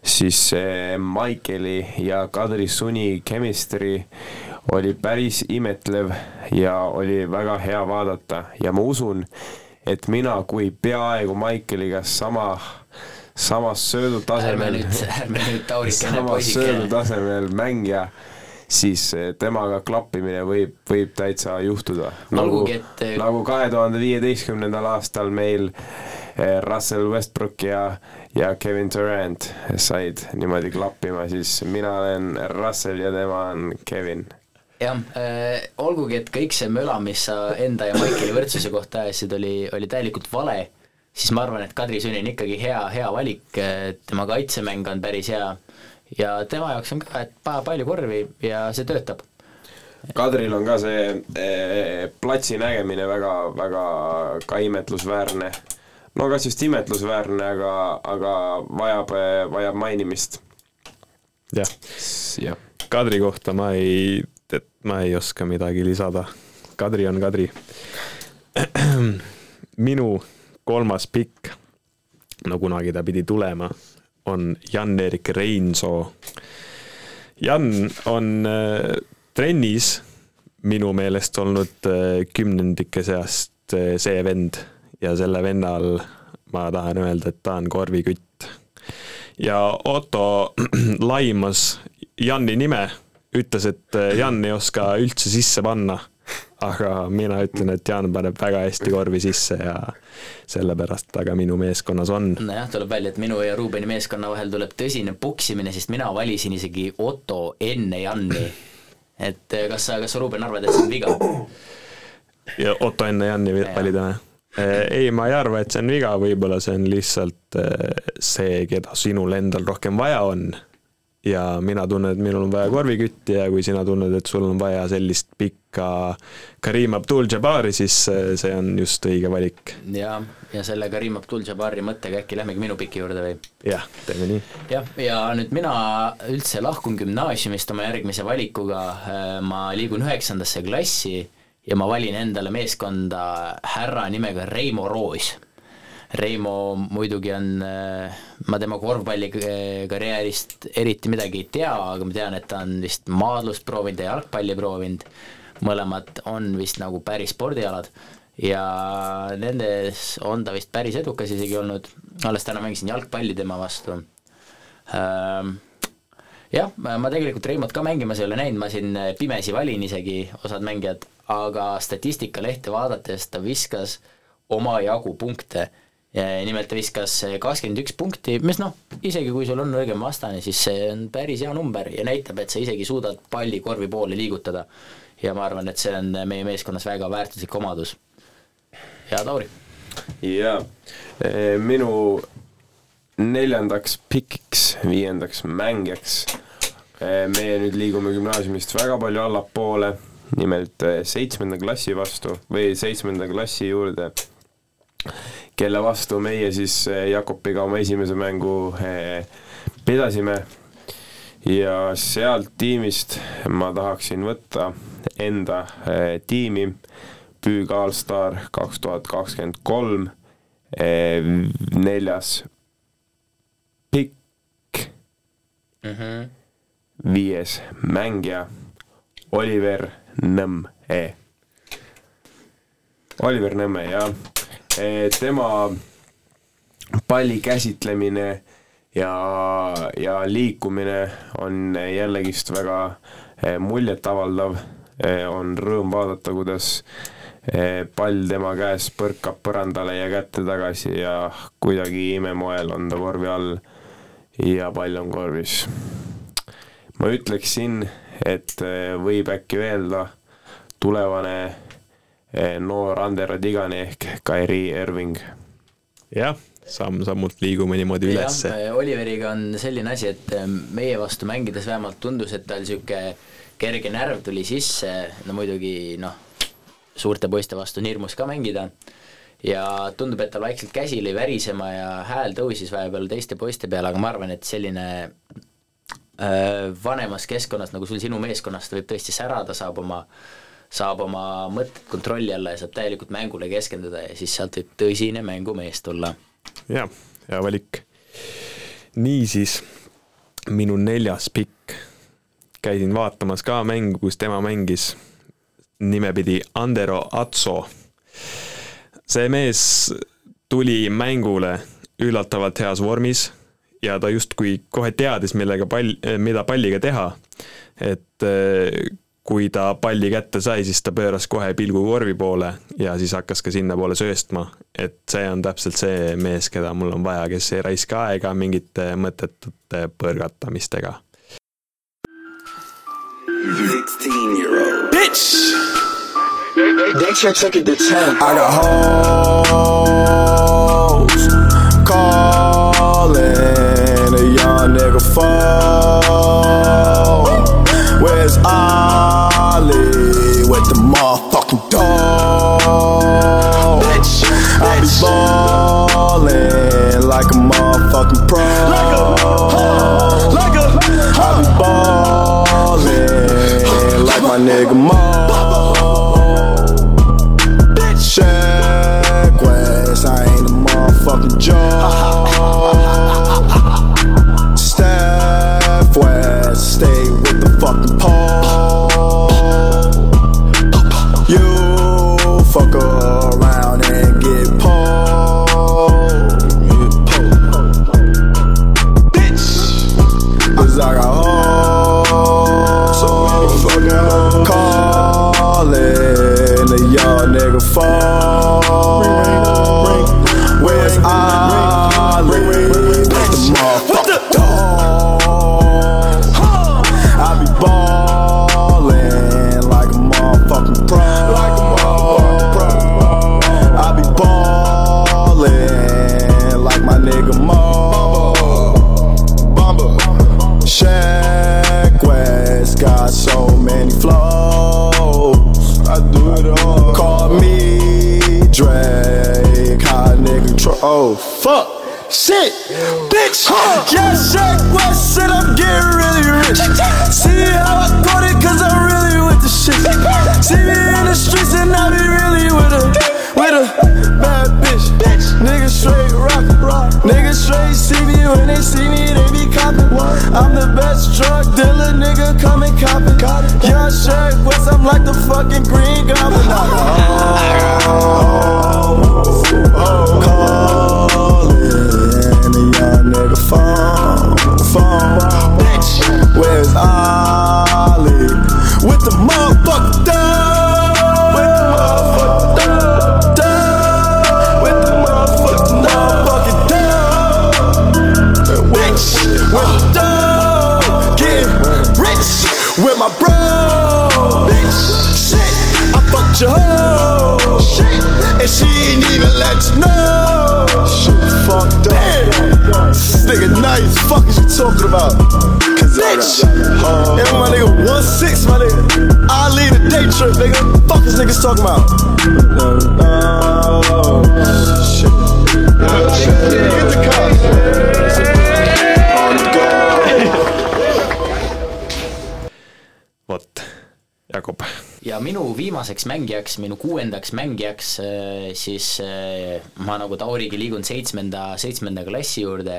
siis Maikeli ja Kadri Suni chemistry oli päris imetlev ja oli väga hea vaadata. Ja ma usun, et mina kui peaaegu Maikeliga sama, samas söödutasemel, <laughs> samas söödutasemel mängija, siis temaga klappimine võib, võib täitsa juhtuda. nagu, et... nagu kahe tuhande viieteistkümnendal aastal meil eh, Russell Westbrook ja, ja Kevin Durant said niimoodi klappima, siis mina olen Russell ja tema on Kevin jah äh,, olgugi, et kõik see möla, mis sa enda ja Maikeli võrdsuse kohta ajasid, oli, oli täielikult vale, siis ma arvan, et Kadri Süni on ikkagi hea, hea valik, tema kaitsemäng on päris hea ja tema jaoks on ka, et palju korvi ja see töötab. Kadril on ka see eh, platsi nägemine väga, väga ka imetlusväärne. no kas just imetlusväärne, aga, aga vajab, vajab mainimist. jah ja. ja., Kadri kohta ma ei et ma ei oska midagi lisada. Kadri on Kadri. <clears throat> minu kolmas pikk, no kunagi ta pidi tulema, on Jan-Erik Reinsoo. Jan on äh, trennis minu meelest olnud äh, kümnendike seast äh, see vend ja selle venna all ma tahan öelda, et ta on korvikütt. ja Otto <clears throat> laimas Janni nime ütles, et äh, Jan ei oska üldse sisse panna. aga mina ütlen, et Jaan paneb väga hästi korvi sisse ja sellepärast ta ka minu meeskonnas on. nojah, tuleb välja, et minu ja Ruubeni meeskonna vahel tuleb tõsine puksimine, sest mina valisin isegi Otto enne Janni. et äh, kas sa, kas sa, Ruuben, arvad, et see on viga? ja Otto enne Janni valida või? Äh, ei, ma ei arva, et see on viga, võib-olla see on lihtsalt see, keda sinul endal rohkem vaja on ja mina tunnen, et minul on vaja korvikütti ja kui sina tunned, et sul on vaja sellist pikka Karim Abdul-Jabbari, siis see on just õige valik. ja, ja selle Karim Abdul-Jabbari mõttega äkki lähmegi minu piki juurde või? jah, teeme nii. jah, ja nüüd mina üldse lahkun gümnaasiumist oma järgmise valikuga, ma liigun üheksandasse klassi ja ma valin endale meeskonda härra nimega Reimo Roos Reimo muidugi on, äh, ma tema korvpallikarjäärist eriti midagi ei tea, aga ma tean, et ta on vist maadlust proovinud ja jalgpalli proovinud, mõlemad on vist nagu päris spordialad. Ja nendes on ta vist päris edukas isegi olnud, alles täna mängisin jalgpalli tema vastu. Ähm, jah, ma tegelikult Reimot ka mängimas ei ole näinud, ma siin pimesi valin isegi osad mängijad, aga statistikalehte vaadates ta viskas omajagu punkte nimelt ta viskas kakskümmend üks punkti, mis noh, isegi kui sul on nõrgem vastane, siis see on päris hea number ja näitab, et sa isegi suudad palli korvi poole liigutada. ja ma arvan, et see on meie meeskonnas väga väärtuslik omadus. hea Tauri. jaa, minu neljandaks pikiks, viiendaks mängijaks, meie nüüd liigume gümnaasiumist väga palju allapoole, nimelt seitsmenda klassi vastu või seitsmenda klassi juurde kelle vastu meie siis eh, Jakobiga oma esimese mängu eh, pidasime. ja sealt tiimist ma tahaksin võtta enda eh, tiimi Püüg Allstar kaks tuhat kakskümmend kolm, neljas pikk mm, -hmm. viies mängija Oliver Nõmme. Oliver Nõmme, jah tema palli käsitlemine ja, ja liikumine on jällegist väga eh, muljetavaldav. Eh, on rõõm vaadata, kuidas eh, pall tema käes põrkab põrandale ja kätte tagasi ja kuidagi imemoel on ta korvi all ja pall on korvis. ma ütleksin, et võib äkki öelda tulevane Eh, noor Ander Odigani ehk Kairi Irving. jah, samm-sammult liigume niimoodi ülesse. Oliveriga on selline asi, et äh, meie vastu mängides vähemalt tundus, et tal niisugune kerge närv tuli sisse, no muidugi noh, suurte poiste vastu on hirmus ka mängida, ja tundub, et tal vaikselt käsi lõi värisema ja hääl tõusis vahepeal teiste poiste peale, aga ma arvan, et selline äh, vanemas keskkonnas, nagu sul sinu meeskonnas, ta võib tõesti särada, saab oma saab oma mõtted kontrolli alla ja saab täielikult mängule keskenduda ja siis sealt võib tõsine mängumees tulla. jah, hea valik. niisiis, minu neljas pikk. käisin vaatamas ka mängu, kus tema mängis nimepidi Andero Atso. see mees tuli mängule üllatavalt heas vormis ja ta justkui kohe teadis, millega pall, mida palliga teha. et kui ta palli kätte sai, siis ta pööras kohe pilgu korvi poole ja siis hakkas ka sinnapoole sööstma. et see on täpselt see mees, keda mul on vaja, kes ei raiska aega mingite mõttetute põrgatamistega. Bitch! Next year took it to 10. I got hoes calling a young nigga phone. Ollie with the motherfucking dog? I be ballin' like a motherfucking pro. Like a, like a, huh. I be ballin' like my nigga Mo. This nigga. Fuck is you talking about? Bitch, and my nigga one six, my nigga. I lead a day trip, nigga. Fuck is niggas talking about? Oh, shit. Get the ja minu viimaseks mängijaks, minu kuuendaks mängijaks, äh, siis äh, ma nagu Taurigi liigun seitsmenda, seitsmenda klassi juurde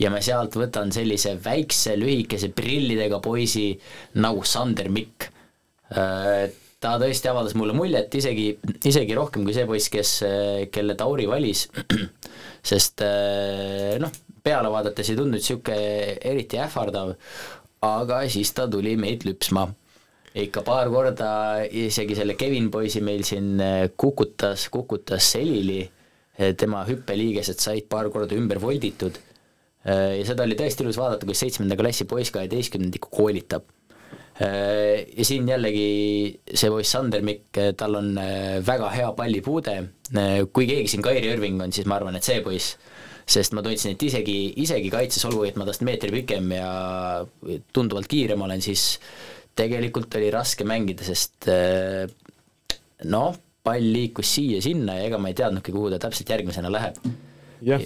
ja ma sealt võtan sellise väikse lühikese prillidega poisi nagu Sander Mikk. Äh, ta tõesti avaldas mulle muljet isegi, isegi rohkem kui see poiss, kes, kelle Tauri valis, <clears throat> sest noh, peale vaadates ei tundunud niisugune eriti ähvardav, aga siis ta tuli meid lüpsma ikka paar korda isegi selle Kevin poisi meil siin kukutas, kukutas selili, tema hüppeliigesed said paar korda ümber volditud ja seda oli tõesti ilus vaadata, kui seitsmenda klassi poiss kaheteistkümnendikku koolitab. ja siin jällegi see poiss Sander Mikk, tal on väga hea pallipuude, kui keegi siin Kairi Irving on, siis ma arvan, et see poiss, sest ma tundsin, et isegi, isegi kaitses, olgugi et ma tast meetri pikem ja tunduvalt kiirem olen, siis tegelikult oli raske mängida, sest äh, noh, pall liikus siia-sinna ja ega ma ei teadnudki, kuhu ta täpselt järgmisena läheb. jah,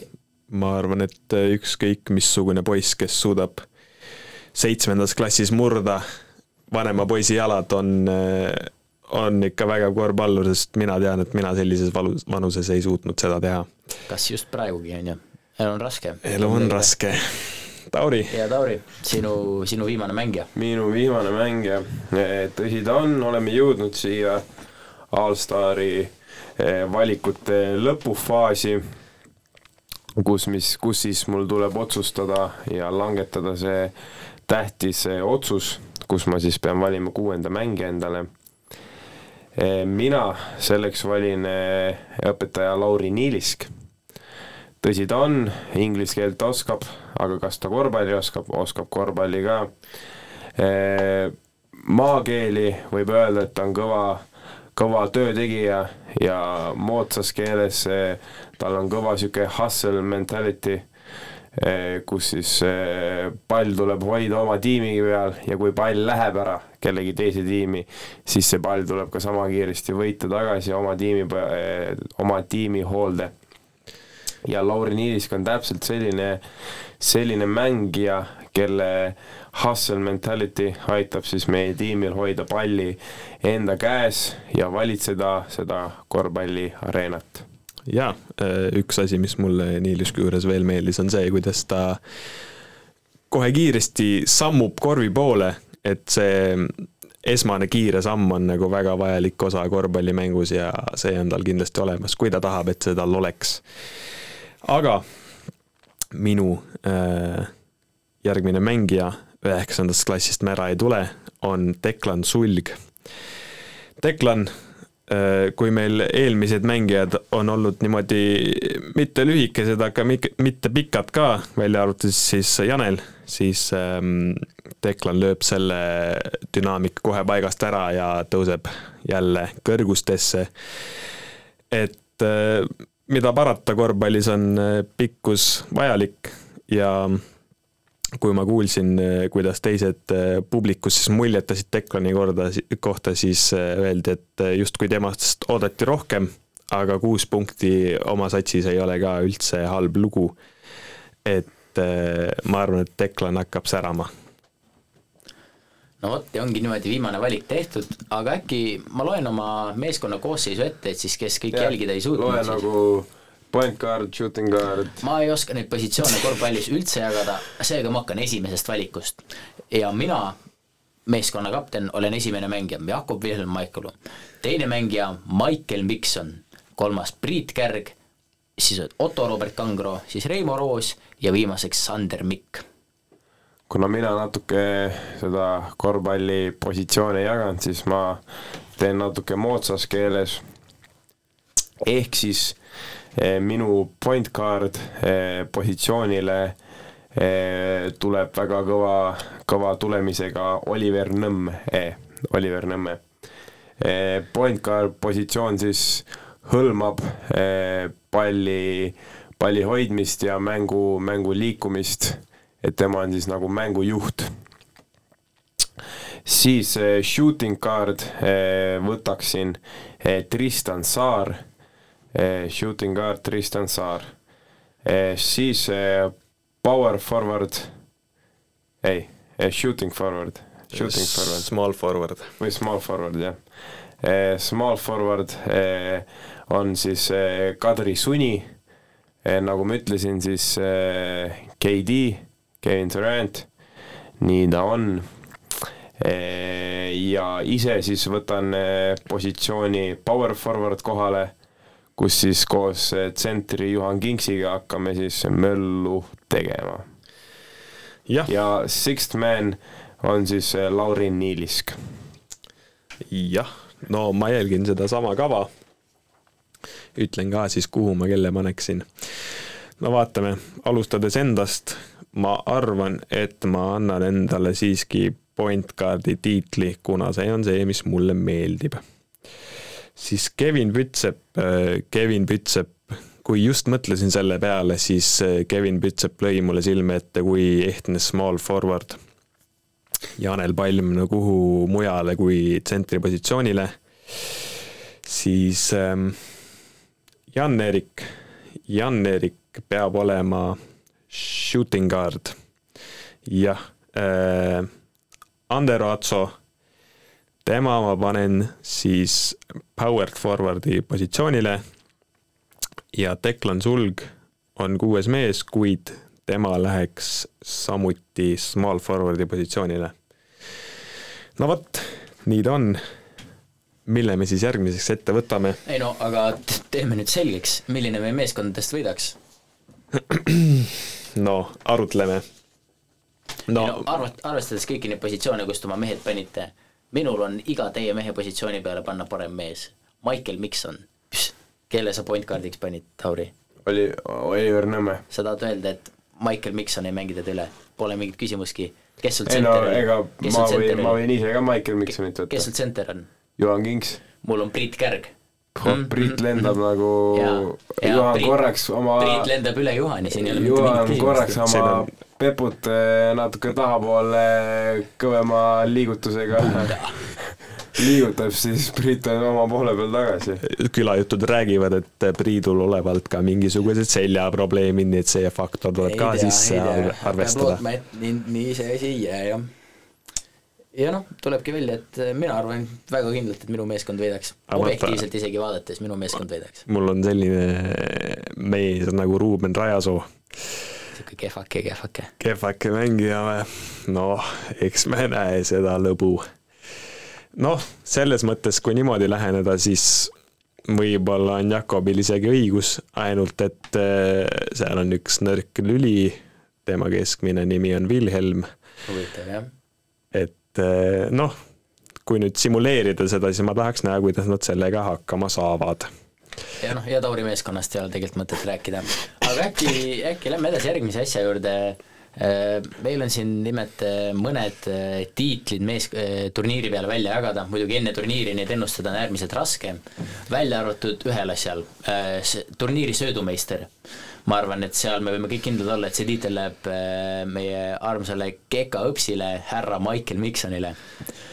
ma arvan, et ükskõik missugune poiss, kes suudab seitsmendas klassis murda vanema poisi jalad, on, on ikka vägev korvpallur, sest mina tean, et mina sellises valus, vanuses ei suutnud seda teha. kas just praegugi, on ju? elu on raske. elu on raske. Tauri. ja Tauri, sinu, sinu viimane mängija. minu viimane mängija, tõsi ta on, oleme jõudnud siia allstari eh, valikute lõpufaasi, kus, mis, kus siis mul tuleb otsustada ja langetada see tähtis eh, otsus, kus ma siis pean valima kuuenda mängija endale. Mina selleks valin õpetaja Lauri Niilisk. Tõsi ta on, inglise keelt oskab, aga kas ta korvpalli oskab, oskab korvpalli ka. maakeeli võib öelda, et ta on kõva kõva töötegija ja moodsas keeles tal on kõva sihuke hustle mentality, kus siis pall tuleb hoida oma tiimi peal ja kui pall läheb ära kellegi teise tiimi, siis see pall tuleb ka sama kiiresti võita tagasi oma tiimi, oma tiimi hoolde. Ja Lauri Niilisk on täpselt selline, selline mängija, kelle hustle mentality aitab siis meie tiimil hoida palli enda käes ja valitseda seda korvpalliareenat. jaa, üks asi, mis mulle Niilusku juures veel meeldis, on see, kuidas ta kohe kiiresti sammub korvi poole, et see esmane kiire samm on nagu väga vajalik osa korvpallimängus ja see on tal kindlasti olemas, kui ta tahab, et see tal oleks. Aga minu äh, järgmine mängija üheksandast klassist me ära ei tule, on Declan Sulg. Declan, äh, kui meil eelmised mängijad on olnud niimoodi mitte lühikesed, aga mitte pikad ka, välja arvatud siis Janel, siis ähm, Declan lööb selle dünaamika kohe paigast ära ja tõuseb jälle kõrgustesse. et äh, mida parata, korvpallis on äh, pikkus vajalik ja kui ma kuulsin, eh, kuidas teised eh, publikus siis muljetasid Declani korda, kohta, siis öeldi, et justkui temast oodati rohkem, aga kuus punkti oma satsis ei ole ka üldse halb lugu. et ma arvan, et Declan hakkab särama. No vot, ja ongi niimoodi viimane valik tehtud, aga äkki ma loen oma meeskonna koosseisu ette, et siis kes kõik ja, jälgida ei suutnud. loe nagu point guard, shooting guard. ma ei oska neid positsioone korvpallis üldse jagada, seega ma hakkan esimesest valikust. ja mina, meeskonna kapten, olen esimene mängija Jakob Wilhelm Maikalu. teine mängija Michael Mikson, kolmas Priit Kärg, siis Otto Robert Kangro, siis Reimo Roos ja viimaseks Sander Mikk kuna mina natuke seda korvpalli positsioone ei jaganud, siis ma teen natuke moodsas keeles. ehk siis Eh, minu point guard eh, positsioonile eh, tuleb väga kõva, kõva tulemisega Oliver Nõmm, Oliver Nõmme. Point guard positsioon siis hõlmab palli, palli hoidmist ja mängu, mängu liikumist, et tema on siis nagu mängujuht siis shooting guard võtaksin Tristan Saar Eh, shooting guard Tristan Saar, eh, siis eh, power forward, ei, shooting forward, shooting forward. Small forward. või small forward, jah. Small forward on siis Kadri Suni, nagu ma ütlesin, siis KD, Kevin Durant, nii ta on ja ise siis võtan positsiooni power forward kohale kus siis koos eh, tsentri Juhan Kinksiga hakkame siis möllu tegema. ja Sixth Man on siis eh, Lauri Niilisk. jah, no ma jälgin sedasama kava. ütlen ka siis, kuhu ma kelle paneksin. no vaatame, alustades endast, ma arvan, et ma annan endale siiski point guard'i tiitli, kuna see on see, mis mulle meeldib siis Kevin Pütsepp, äh, Kevin Pütsepp, kui just mõtlesin selle peale, siis äh, Kevin Pütsep lõi mulle silme ette kui ehtne small forward. Janel Palm no kuhu mujale kui tsentri positsioonile, siis ähm, Jan-Erik, Jan-Erik peab olema shooting guard. jah äh,, Andero Atso tema ma panen siis powered forward'i positsioonile ja Declan Sulg on kuues mees, kuid tema läheks samuti small forward'i positsioonile. no vot, nii ta on. mille me siis järgmiseks ette võtame? ei no aga teeme nüüd selgeks, milline meie meeskondadest võidaks. <clears throat> no arutleme. no, no arvat-, arvestades kõiki neid positsioone, kust oma mehed panite, minul on iga teie mehe positsiooni peale panna parem mees. Michael Mikson kelle sa point guard'iks panid, Tauri? oli Oliver Nõmme. sa tahad öelda, et Michael Mikson ei mängi teda üle, pole mingit küsimustki, kes sul ei no tsenter ega Kes ma võin, tsenter ma võin ise ka Michael Miksonit kes võtta. sul tsenter on? Juhan Kings. mul on Priit Kärg. Priit lendab nagu, Jaa, jaa, Juhan Priit- korraks oma, Priit lendab üle Juhani, siin ei ole mitte Juhan mingit küsimust. korraks oma on- peput eh, natuke tahapoole kõvema liigutusega <laughs> liigutab, siis Priit on oma poole peal tagasi. külajutud räägivad, et Priidul olevat ka mingisugused seljaprobleemid, nii et see faktor tuleb ka sisse ar- arvestada. nii, nii see asi ei jää, jah. Ja noh, tulebki välja, et mina arvan väga kindlalt, et minu meeskond võidaks. Objektiivselt isegi vaadates minu meeskond võidaks. mul on selline mees nagu Ruuben Rajasoo, niisugune kehvake, kehvake. kehvake mängija või? noh, eks me näe seda lõbu. noh, selles mõttes, kui niimoodi läheneda, siis võib-olla on Jakobil isegi õigus, ainult et eh, seal on üks nõrk lüli, tema keskmine nimi on Wilhelm, huvitav, jah. et eh, noh, kui nüüd simuleerida seda, siis ma tahaks näha, kuidas nad sellega hakkama saavad. ja noh, ja Tauri meeskonnast ei ole tegelikult mõtet rääkida. aga äkki, äkki lähme edasi järgmise asja juurde. meil on siin nimelt äh, mõned tiitlid mees-, turniiri peale välja jagada, muidugi enne turniiri neid ennustada on äärmiselt raske, välja arvatud ühel asjal, turniiri söödumeister. Ma arvan, et seal me võime kõik kindlad olla, et see tiitel läheb äh, meie armsale Keka õpsile, härra Michael Miksonile.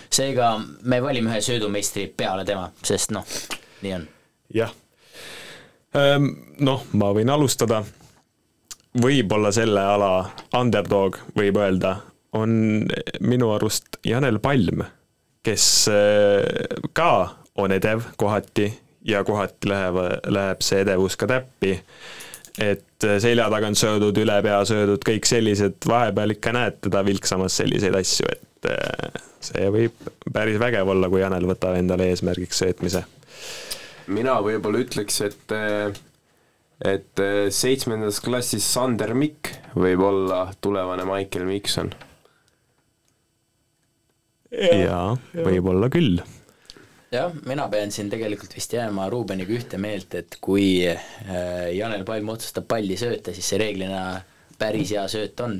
seega me valime ühe söödumeistri peale tema, sest noh, nii on jah. noh, ma võin alustada. võib-olla selle ala underdog, võib öelda, on minu arust Janel Palm, kes äh, ka on edev kohati ja kohati läheb, läheb see edevus ka täppi. Et äh, selja tagant söödud, üle pea söödud, kõik sellised, vahepeal ikka näed teda vilksamas selliseid asju, et äh, see võib päris vägev olla, kui Janel võtab endale eesmärgiks söötmise mina võib-olla ütleks, et et seitsmendas klassis Sander Mikk võib olla tulevane Michael Mikson. jaa, võib-olla küll. Jah, mina pean siin tegelikult vist jääma Ruubeniga ühte meelt, et kui äh, Janel Palm otsustab palli sööta, siis see reeglina päris hea sööt on.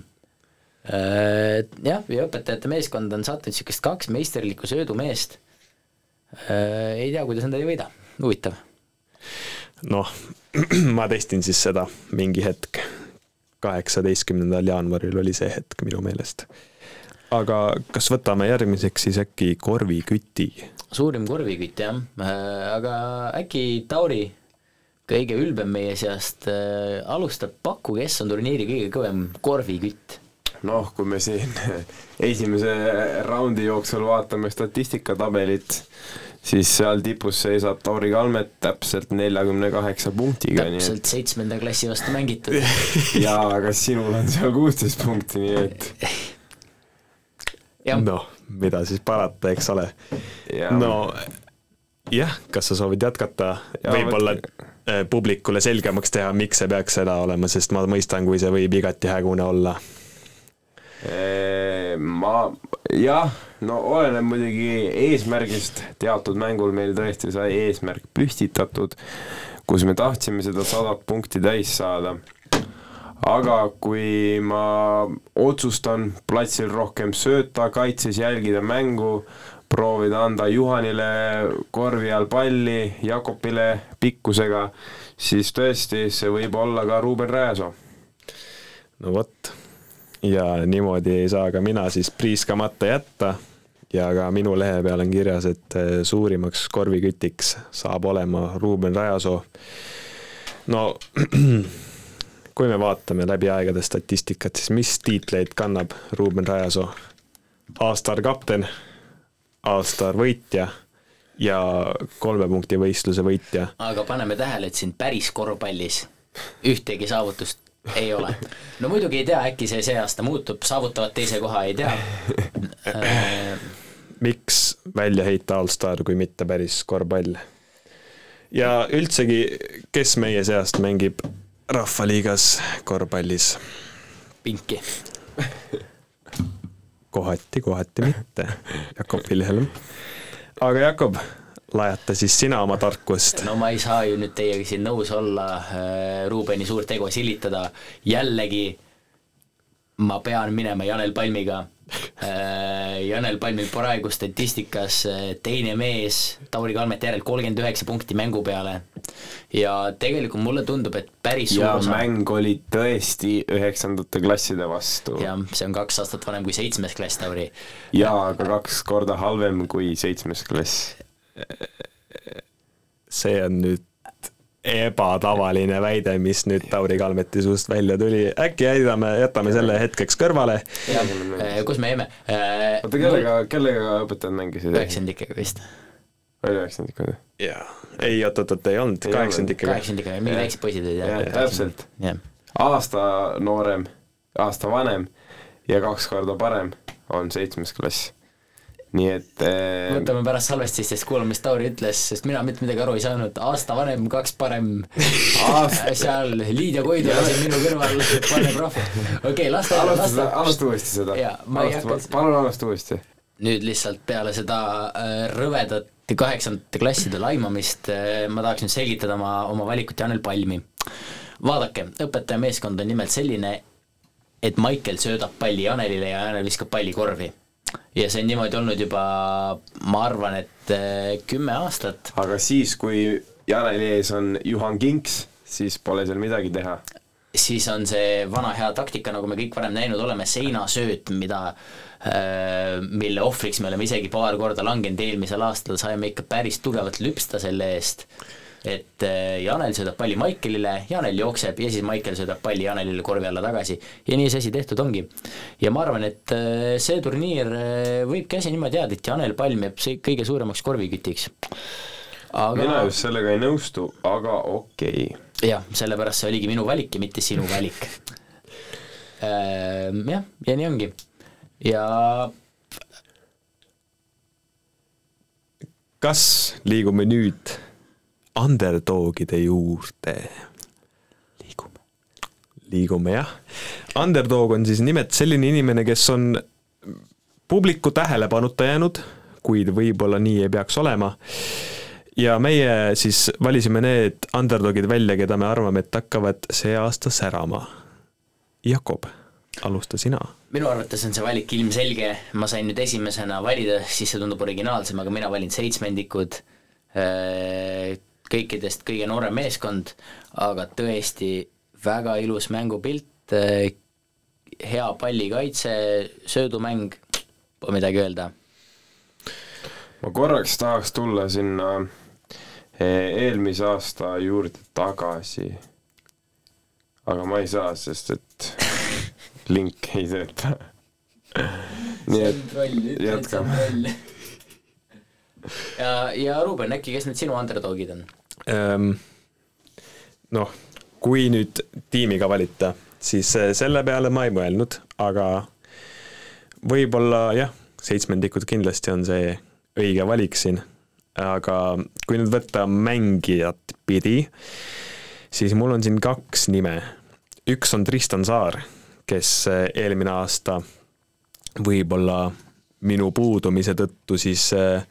Jah, ja õpetajate meeskond on sattunud niisugust kaks meisterlikku söödumeest. ei tea, kuidas nad ei võida, huvitav. noh, <clears throat> ma testin siis seda mingi hetk. kaheksateistkümnendal jaanuaril oli see hetk minu meelest. Aga kas võtame järgmiseks siis äkki korviküti? suurim korvikütt jah, aga äkki Tauri, kõige ülbem meie seast äh,, alustab, pakku, kes on turniiri kõige kõvem korvikütt? noh, kui me siin <laughs> esimese raundi jooksul vaatame statistikatabelit, siis seal tipus seisab Tauri Kalmet täpselt neljakümne kaheksa punktiga, nii et täpselt seitsmenda klassi vastu mängitud <laughs> jaa, aga sinul on seal kuusteist punkti, nii et <laughs> noh, mida siis parata, eks ole. no jah, kas sa soovid jätkata, võib-olla eh, publikule selgemaks teha, miks see peaks seda olema, sest ma mõistan, kui see võib igati hägune olla. ma, jah, no oleneb muidugi eesmärgist, teatud mängul meil tõesti sai eesmärk püstitatud, kus me tahtsime seda sadat punkti täis saada. Aga kui ma otsustan platsil rohkem sööta, kaitses jälgida mängu, proovida anda Juhanile korvi all palli, Jakobile pikkusega, siis tõesti, see võib olla ka Ruuben Rääsoo. no vot, ja niimoodi ei saa ka mina siis priiskamata jätta ja ka minu lehe peal on kirjas, et eh, suurimaks korvikütiks saab olema Ruuben Rajasoo. no <clears throat> kui me vaatame läbi aegade statistikat, siis mis tiitleid kannab Ruuben Rajasoo? aastar kapten, aastar võitja ja kolme punkti võistluse võitja. aga paneme tähele, et siin päris korvpallis ühtegi saavutust ei ole. no muidugi ei tea, äkki see see aasta muutub, saavutavad teise koha, ei tea <laughs> miks välja heita allstar, kui mitte päris korvpall? ja üldsegi, kes meie seast mängib Rahvaliigas korvpallis? pinki kohati, kohati mitte, Jakob Vilhelm. aga Jakob, lajata siis sina oma tarkust. no ma ei saa ju nüüd teiega siin nõus olla, äh, Ruubeni suurt ego silitada, jällegi ma pean minema Janel Palmiga Janel Palmil praegu statistikas äh, teine mees Tauri Kalmeti järel kolmkümmend üheksa punkti mängu peale ja tegelikult mulle tundub, et päris ja osa... mäng oli tõesti üheksandate klasside vastu. jah, see on kaks aastat vanem kui seitsmes klass, Tauri. jaa, aga kaks korda halvem kui seitsmes klass. see on nüüd ebatavaline väide, mis nüüd Tauri Kalmeti suust välja tuli, äkki jätame, jätame selle hetkeks kõrvale. Eh, kus me jäime? Eh, oota, kellega, kellega õpetajad mängisid? üheksandikega vist. oli üheksandik või? jaa, ei oot-oot-oot, ei olnud, kaheksandikega. kaheksandikega, mingid väiksed poisid olid jah. täpselt. aasta noorem, aasta vanem ja kaks korda parem on seitsmes klass nii et äh, võtame pärast salvestistest kuulame, mis Tauri ütles, sest mina mitte midagi aru ei saanud, aasta vanem, kaks parem aasta... <laughs> seal Liidia Koidu lasi minu kõrval, paneb rahva, okei okay,, las ta alusta, alusta uuesti seda. Hakka... palun alusta uuesti. nüüd lihtsalt peale seda äh, rõvedat kaheksandate klasside laimamist äh, ma tahaks nüüd selgitada oma, oma valikut Janel Palmi. vaadake, õpetajameeskond on nimelt selline, et Maicel söödab palli Janelile ja Janel viskab palli korvi ja see on niimoodi olnud juba, ma arvan, et äh, kümme aastat. aga siis, kui Janeli ees on Juhan Kinks, siis pole seal midagi teha. siis on see vana hea taktika, nagu me kõik varem näinud oleme, seinasööt, mida äh, mille ohvriks me oleme isegi paar korda langenud, eelmisel aastal saime ikka päris tugevalt lüpsta selle eest et äh, Janel söödab palli Maikelile, Janel jookseb ja siis Maikel söödab palli Janelile korvi alla tagasi ja nii see asi tehtud ongi. ja ma arvan, et äh, see turniir äh, võibki asi niimoodi jääda, et Janel Palm jääb kõige suuremaks korvikütiks. aga mina just sellega ei nõustu, aga okei okay.. jah, sellepärast see oligi minu valik ja mitte sinu valik jah, ja nii ongi. ja kas liigume nüüd underdogide juurde. liigume. liigume jah. Underdog on siis nimelt selline inimene, kes on publiku tähelepanuta jäänud, kuid võib-olla nii ei peaks olema. ja meie siis valisime need underdogid välja, keda me arvame, et hakkavad see aasta särama. Jakob, alusta sina minu arvates on see valik ilmselge, ma sain nüüd esimesena valida, siis see tundub originaalsem, aga mina valin seitsmendikud kõikidest kõige noorem meeskond, aga tõesti väga ilus mängupilt, hea pallikaitse, söödumäng, pole midagi öelda. ma korraks tahaks tulla sinna eh, eelmise aasta juurde tagasi. aga ma ei saa, sest et <laughs> link ei tööta. nii et jätkame ja, ja Ruuben, äkki, kes need sinu underdogid on ähm,? noh, kui nüüd tiimiga valita, siis äh, selle peale ma ei mõelnud, aga võib-olla jah, seitsmendikud kindlasti on see õige valik siin, aga kui nüüd võtta mängijat pidi, siis mul on siin kaks nime. üks on Tristan Saar, kes äh, eelmine aasta võib-olla minu puudumise tõttu siis äh,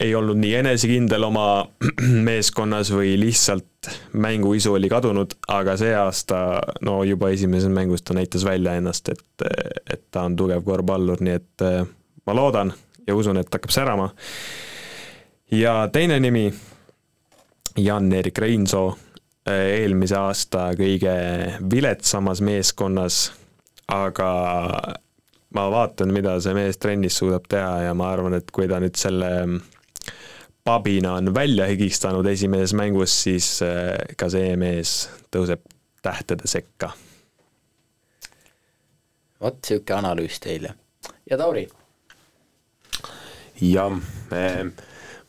ei olnud nii enesekindel oma <clears throat> meeskonnas või lihtsalt mänguisu oli kadunud, aga see aasta no juba esimeses mängus ta näitas välja ennast, et, et ta on tugev korvpallur, nii et äh, ma loodan ja usun, et hakkab särama. ja teine nimi Jan-Erik Reinsoo eelmise aasta kõige viletsamas meeskonnas, aga ma vaatan, mida see mees trennis suudab teha ja ma arvan, et kui ta nüüd selle pabina on välja higistanud esimeses mängus, siis ka see mees tõuseb tähtede sekka. vot sihuke analüüs teile. ja Tauri? jah eh,,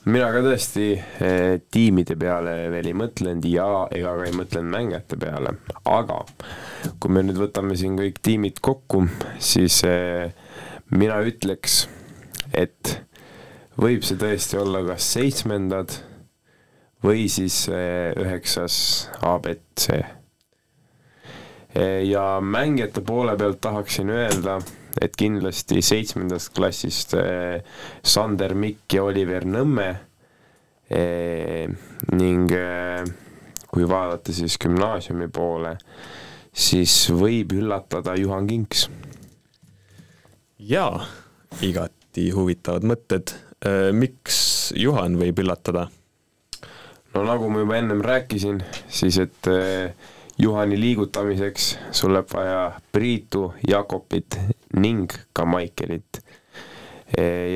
mina ka tõesti eh, tiimide peale veel ei mõtlenud ja ega ka ei mõtlenud mängijate peale, aga kui me nüüd võtame siin kõik tiimid kokku, siis eh, mina ütleks, et võib see tõesti olla kas seitsmendad või siis eh, üheksas abc. Eh, ja mängijate poole pealt tahaksin öelda et kindlasti seitsmendast klassist Sander Mikk ja Oliver Nõmme ning kui vaadata siis gümnaasiumi poole, siis võib üllatada Juhan Kinks. jaa, igati huvitavad mõtted. miks Juhan võib üllatada? no nagu ma juba ennem rääkisin, siis et Juhani liigutamiseks sul läheb vaja Priitu, Jakobit ning ka Maikelit.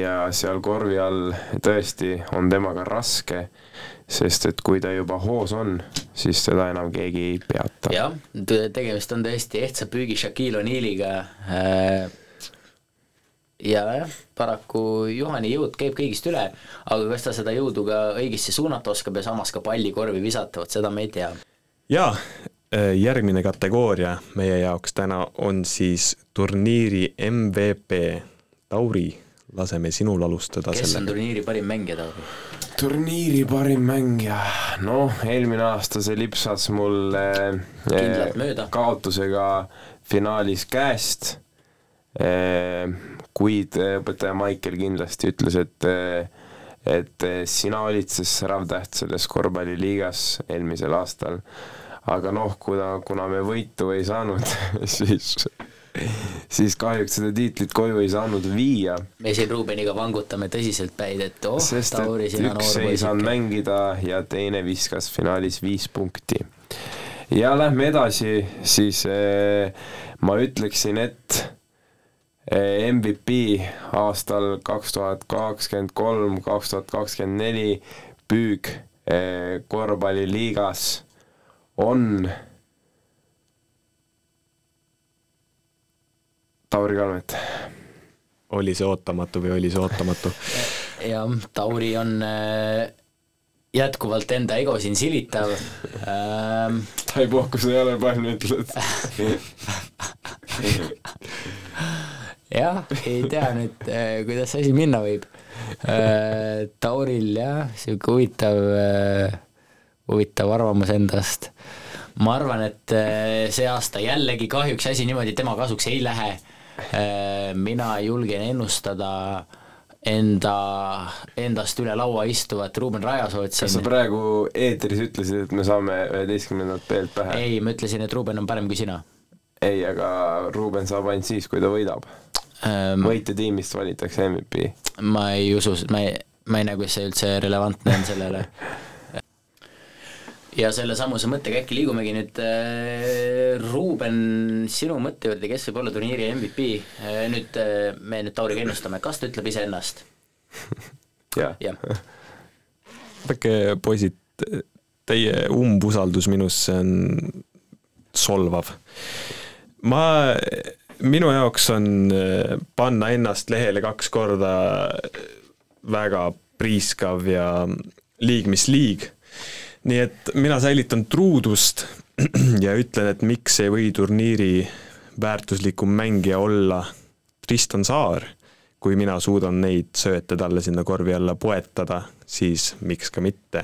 Ja seal korvi all tõesti on temaga raske, sest et kui ta juba hoos on, siis teda enam keegi ei peata. jah, tegemist on tõesti ehtsa püügi Shaquille O'Nealiga äh, ja jah, paraku Juhani jõud käib kõigist üle, aga kas ta seda jõudu ka õigesti suunata oskab ja samas ka palli korvi visata, vot seda me ei tea. jaa, Äh, järgmine kategooria meie jaoks täna on siis turniiri MVP. Tauri, laseme sinul alustada. kes sellega. on turniiri parim mängija, Tauri? turniiri parim mängija, noh, eelmine aasta see lipsas mul eh, kaotusega finaalis käest eh,, kuid õpetaja Maicel kindlasti ütles, et et sina olid see särav täht selles korvpalliliigas eelmisel aastal aga noh, kuna, kuna me võitu ei saanud <laughs> siis siis kahjuks seda tiitlit koju ei saanud viia. me siin Ruubeniga vangutame tõsiselt päid, et oh, Tauri, et üks ei saanud mängida ja teine viskas finaalis viis punkti. ja lähme edasi, siis eh, ma ütleksin, et eh, MVP aastal kaks tuhat kakskümmend kolm, kaks tuhat kakskümmend neli püük eh, korvpalliliigas on Tauri Kalmet. oli see ootamatu või oli see ootamatu? <laughs> jah, Tauri on äh, jätkuvalt enda ego siin silitav ähm,. Tai puhkuse järel palju ütled <laughs> jah, ei tea nüüd, äh, kuidas see asi minna võib äh,. Tauril jah, sihuke huvitav äh, huvitav arvamus endast. ma arvan, et äh, see aasta jällegi kahjuks asi niimoodi tema kasuks ei lähe. Äh, mina julgen ennustada enda, endast üle laua istuvat Ruuben Rajasood siin. kas sa praegu eetris ütlesid, et me saame üheteistkümnendat peelt pähe? ei, ma ütlesin, et Ruuben on parem kui sina. ei, aga Ruuben saab ainult siis, kui ta võidab ähm,. võitjatiimist valitakse MVP. ma ei usu, ma ei, ma ei näe, kuidas see üldse relevantne on sellele <laughs> ja sellesamuse mõttega äkki liigumegi nüüd äh, Ruuben, sinu mõtte juurde, kes võib olla turniiri MVP äh,, nüüd äh, me nüüd Tauriga ennustame, kas ta ütleb iseennast? <laughs> jah <laughs> ja. vaadake, poisid, teie umbusaldus minusse on solvav. ma, minu jaoks on panna ennast lehele kaks korda väga priiskav ja liig mis liig nii et mina säilitan truudust <clears throat> ja ütlen, et miks ei või turniiri väärtuslikum mängija olla Tristan Saar. kui mina suudan neid sööte talle sinna korvi alla poetada, siis miks ka mitte.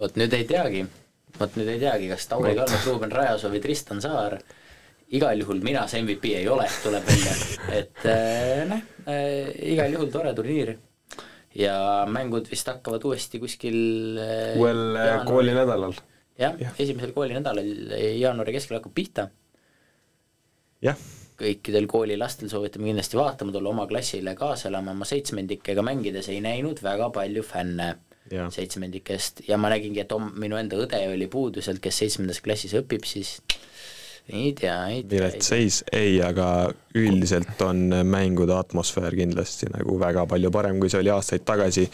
vot nüüd ei teagi, vot nüüd ei teagi, kas Tauri Kalmet, Ruuben Rajasoo või Tristan Saar. Igal juhul mina see MVP ei ole, tuleb välja, <laughs> et äh, noh äh,, igal juhul tore turniir ja mängud vist hakkavad uuesti kuskil äh, uuel äh, koolinädalal. jah ja., esimesel koolinädalal jaanuari keskel hakkab pihta. jah. kõikidel koolilastel soovitame kindlasti vaatama tulla oma klassile kaasa elama, ma seitsmendikega mängides ei näinud väga palju fänne. Jah. seitsmendikest ja ma nägingi, et om- minu enda õde oli puudu sealt, kes seitsmendas klassis õpib, siis ei tea, ei tea. vilets seis, ei, aga üldiselt on mängude atmosfäär kindlasti nagu väga palju parem, kui see oli aastaid tagasi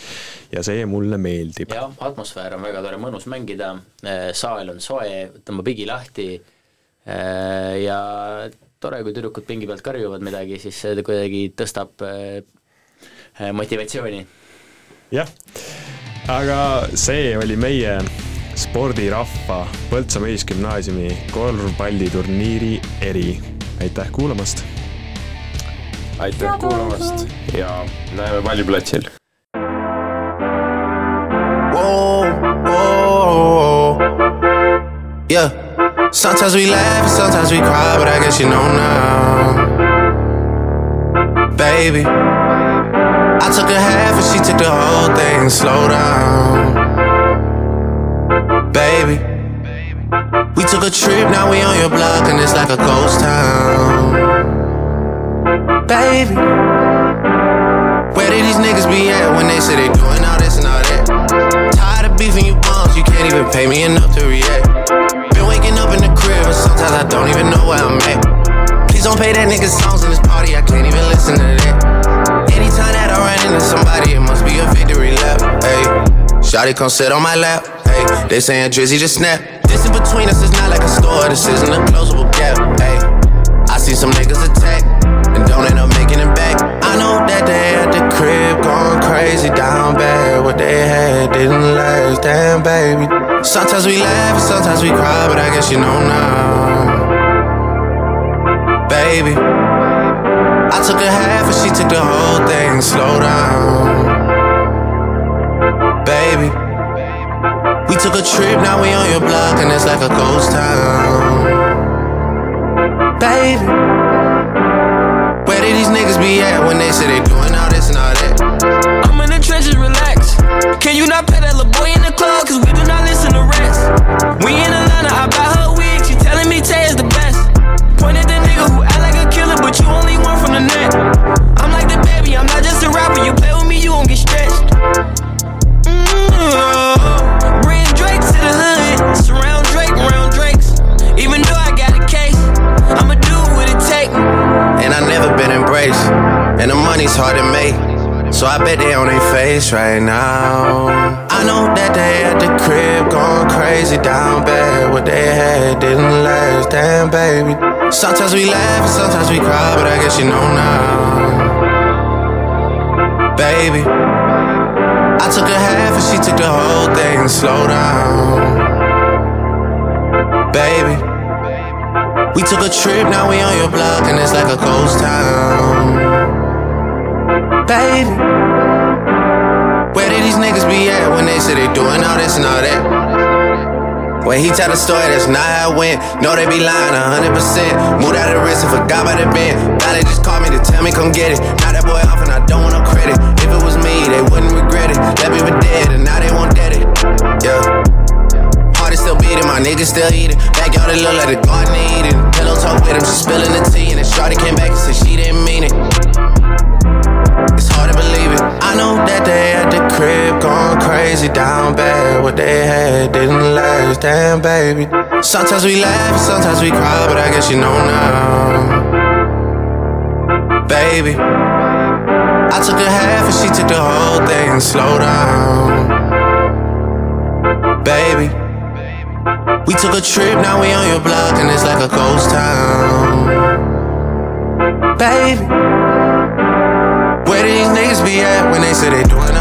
ja see mulle meeldib. jah, atmosfäär on väga tore, mõnus mängida, saal on soe, tõmbab higi lahti ja tore, kui tüdrukud pingi pealt karjuvad midagi, siis see kuidagi tõstab eh, motivatsiooni. jah, aga see oli meie spordirahva Põltsamaa Ühisgümnaasiumi korvpalliturniiri eri. aitäh kuulamast! aitäh kuulamast ja näeme palliplatsil. Yeah. Sometimes we laugh, sometimes we cry, but I guess you know now, baby. I took a half and she took the whole thing. Slow down, We took a trip, now we on your block, and it's like a ghost town, baby. Where did these niggas be at when they say they doing all this and all that? Tired of beefing you bums, you can't even pay me enough to react. Been waking up in the crib, and sometimes I don't even know where I'm at. Please don't pay that nigga songs in this party, I can't even listen to that. Anytime that I run into somebody, it must be a victory lap. Hey, Shotty come sit on my lap. Hey, they saying Drizzy just snap. This in between us is not like a store, this isn't a closable gap. Hey, I see some niggas attack and don't end up making it back. I know that they at the crib going crazy down bad. What they had didn't last, damn baby. Sometimes we laugh and sometimes we cry, but I guess you know now, baby. I took a half and she took the whole thing. Slow down, trip, now we on your block, and it's like a ghost town, baby. Where did these niggas be at when they say they doing all this and all that? I'm in the trenches, relax. Can you not pet that little boy in the club? Cause we do not listen to rats. We in Atlanta, I buy her wig. She telling me Tay is the best. Point Pointed the nigga who act like a killer, but you only one from the net. I'm like the baby, I'm not just a rapper. You play with me, you won't get stretched. Been embraced, and the money's hard to make. So I bet they on their face right now. I know that they at the crib going crazy down bad. What they had didn't last, damn baby. Sometimes we laugh and sometimes we cry, but I guess you know now, baby. I took a half and she took the whole thing. Slow down, We took a trip, now we on your block, and it's like a ghost town. Baby, where did these niggas be at when they say they doing all this and all that? When he tell the story, that's not how it went. No, they be lying 100%. Moved out of wrist and forgot about the bend. Now they just call me to tell me come get it. Now that boy off and I don't want no credit. If it was me, they wouldn't regret it. Left me for dead and now they won't dead it. Yeah. Still beating, my niggas still eating. Backyard it look like the garden eating. Pillow talk with him, she spilling the tea, and then Shorty came back and said she didn't mean it. It's hard to believe it. I know that they at the crib going crazy down bad. What they had didn't last, damn baby. Sometimes we laugh, sometimes we cry, but I guess you know now, baby. I took a half and she took the whole thing. Slow down We took a trip, now we on your block, and it's like a ghost town. Baby, where these niggas be at when they say they doing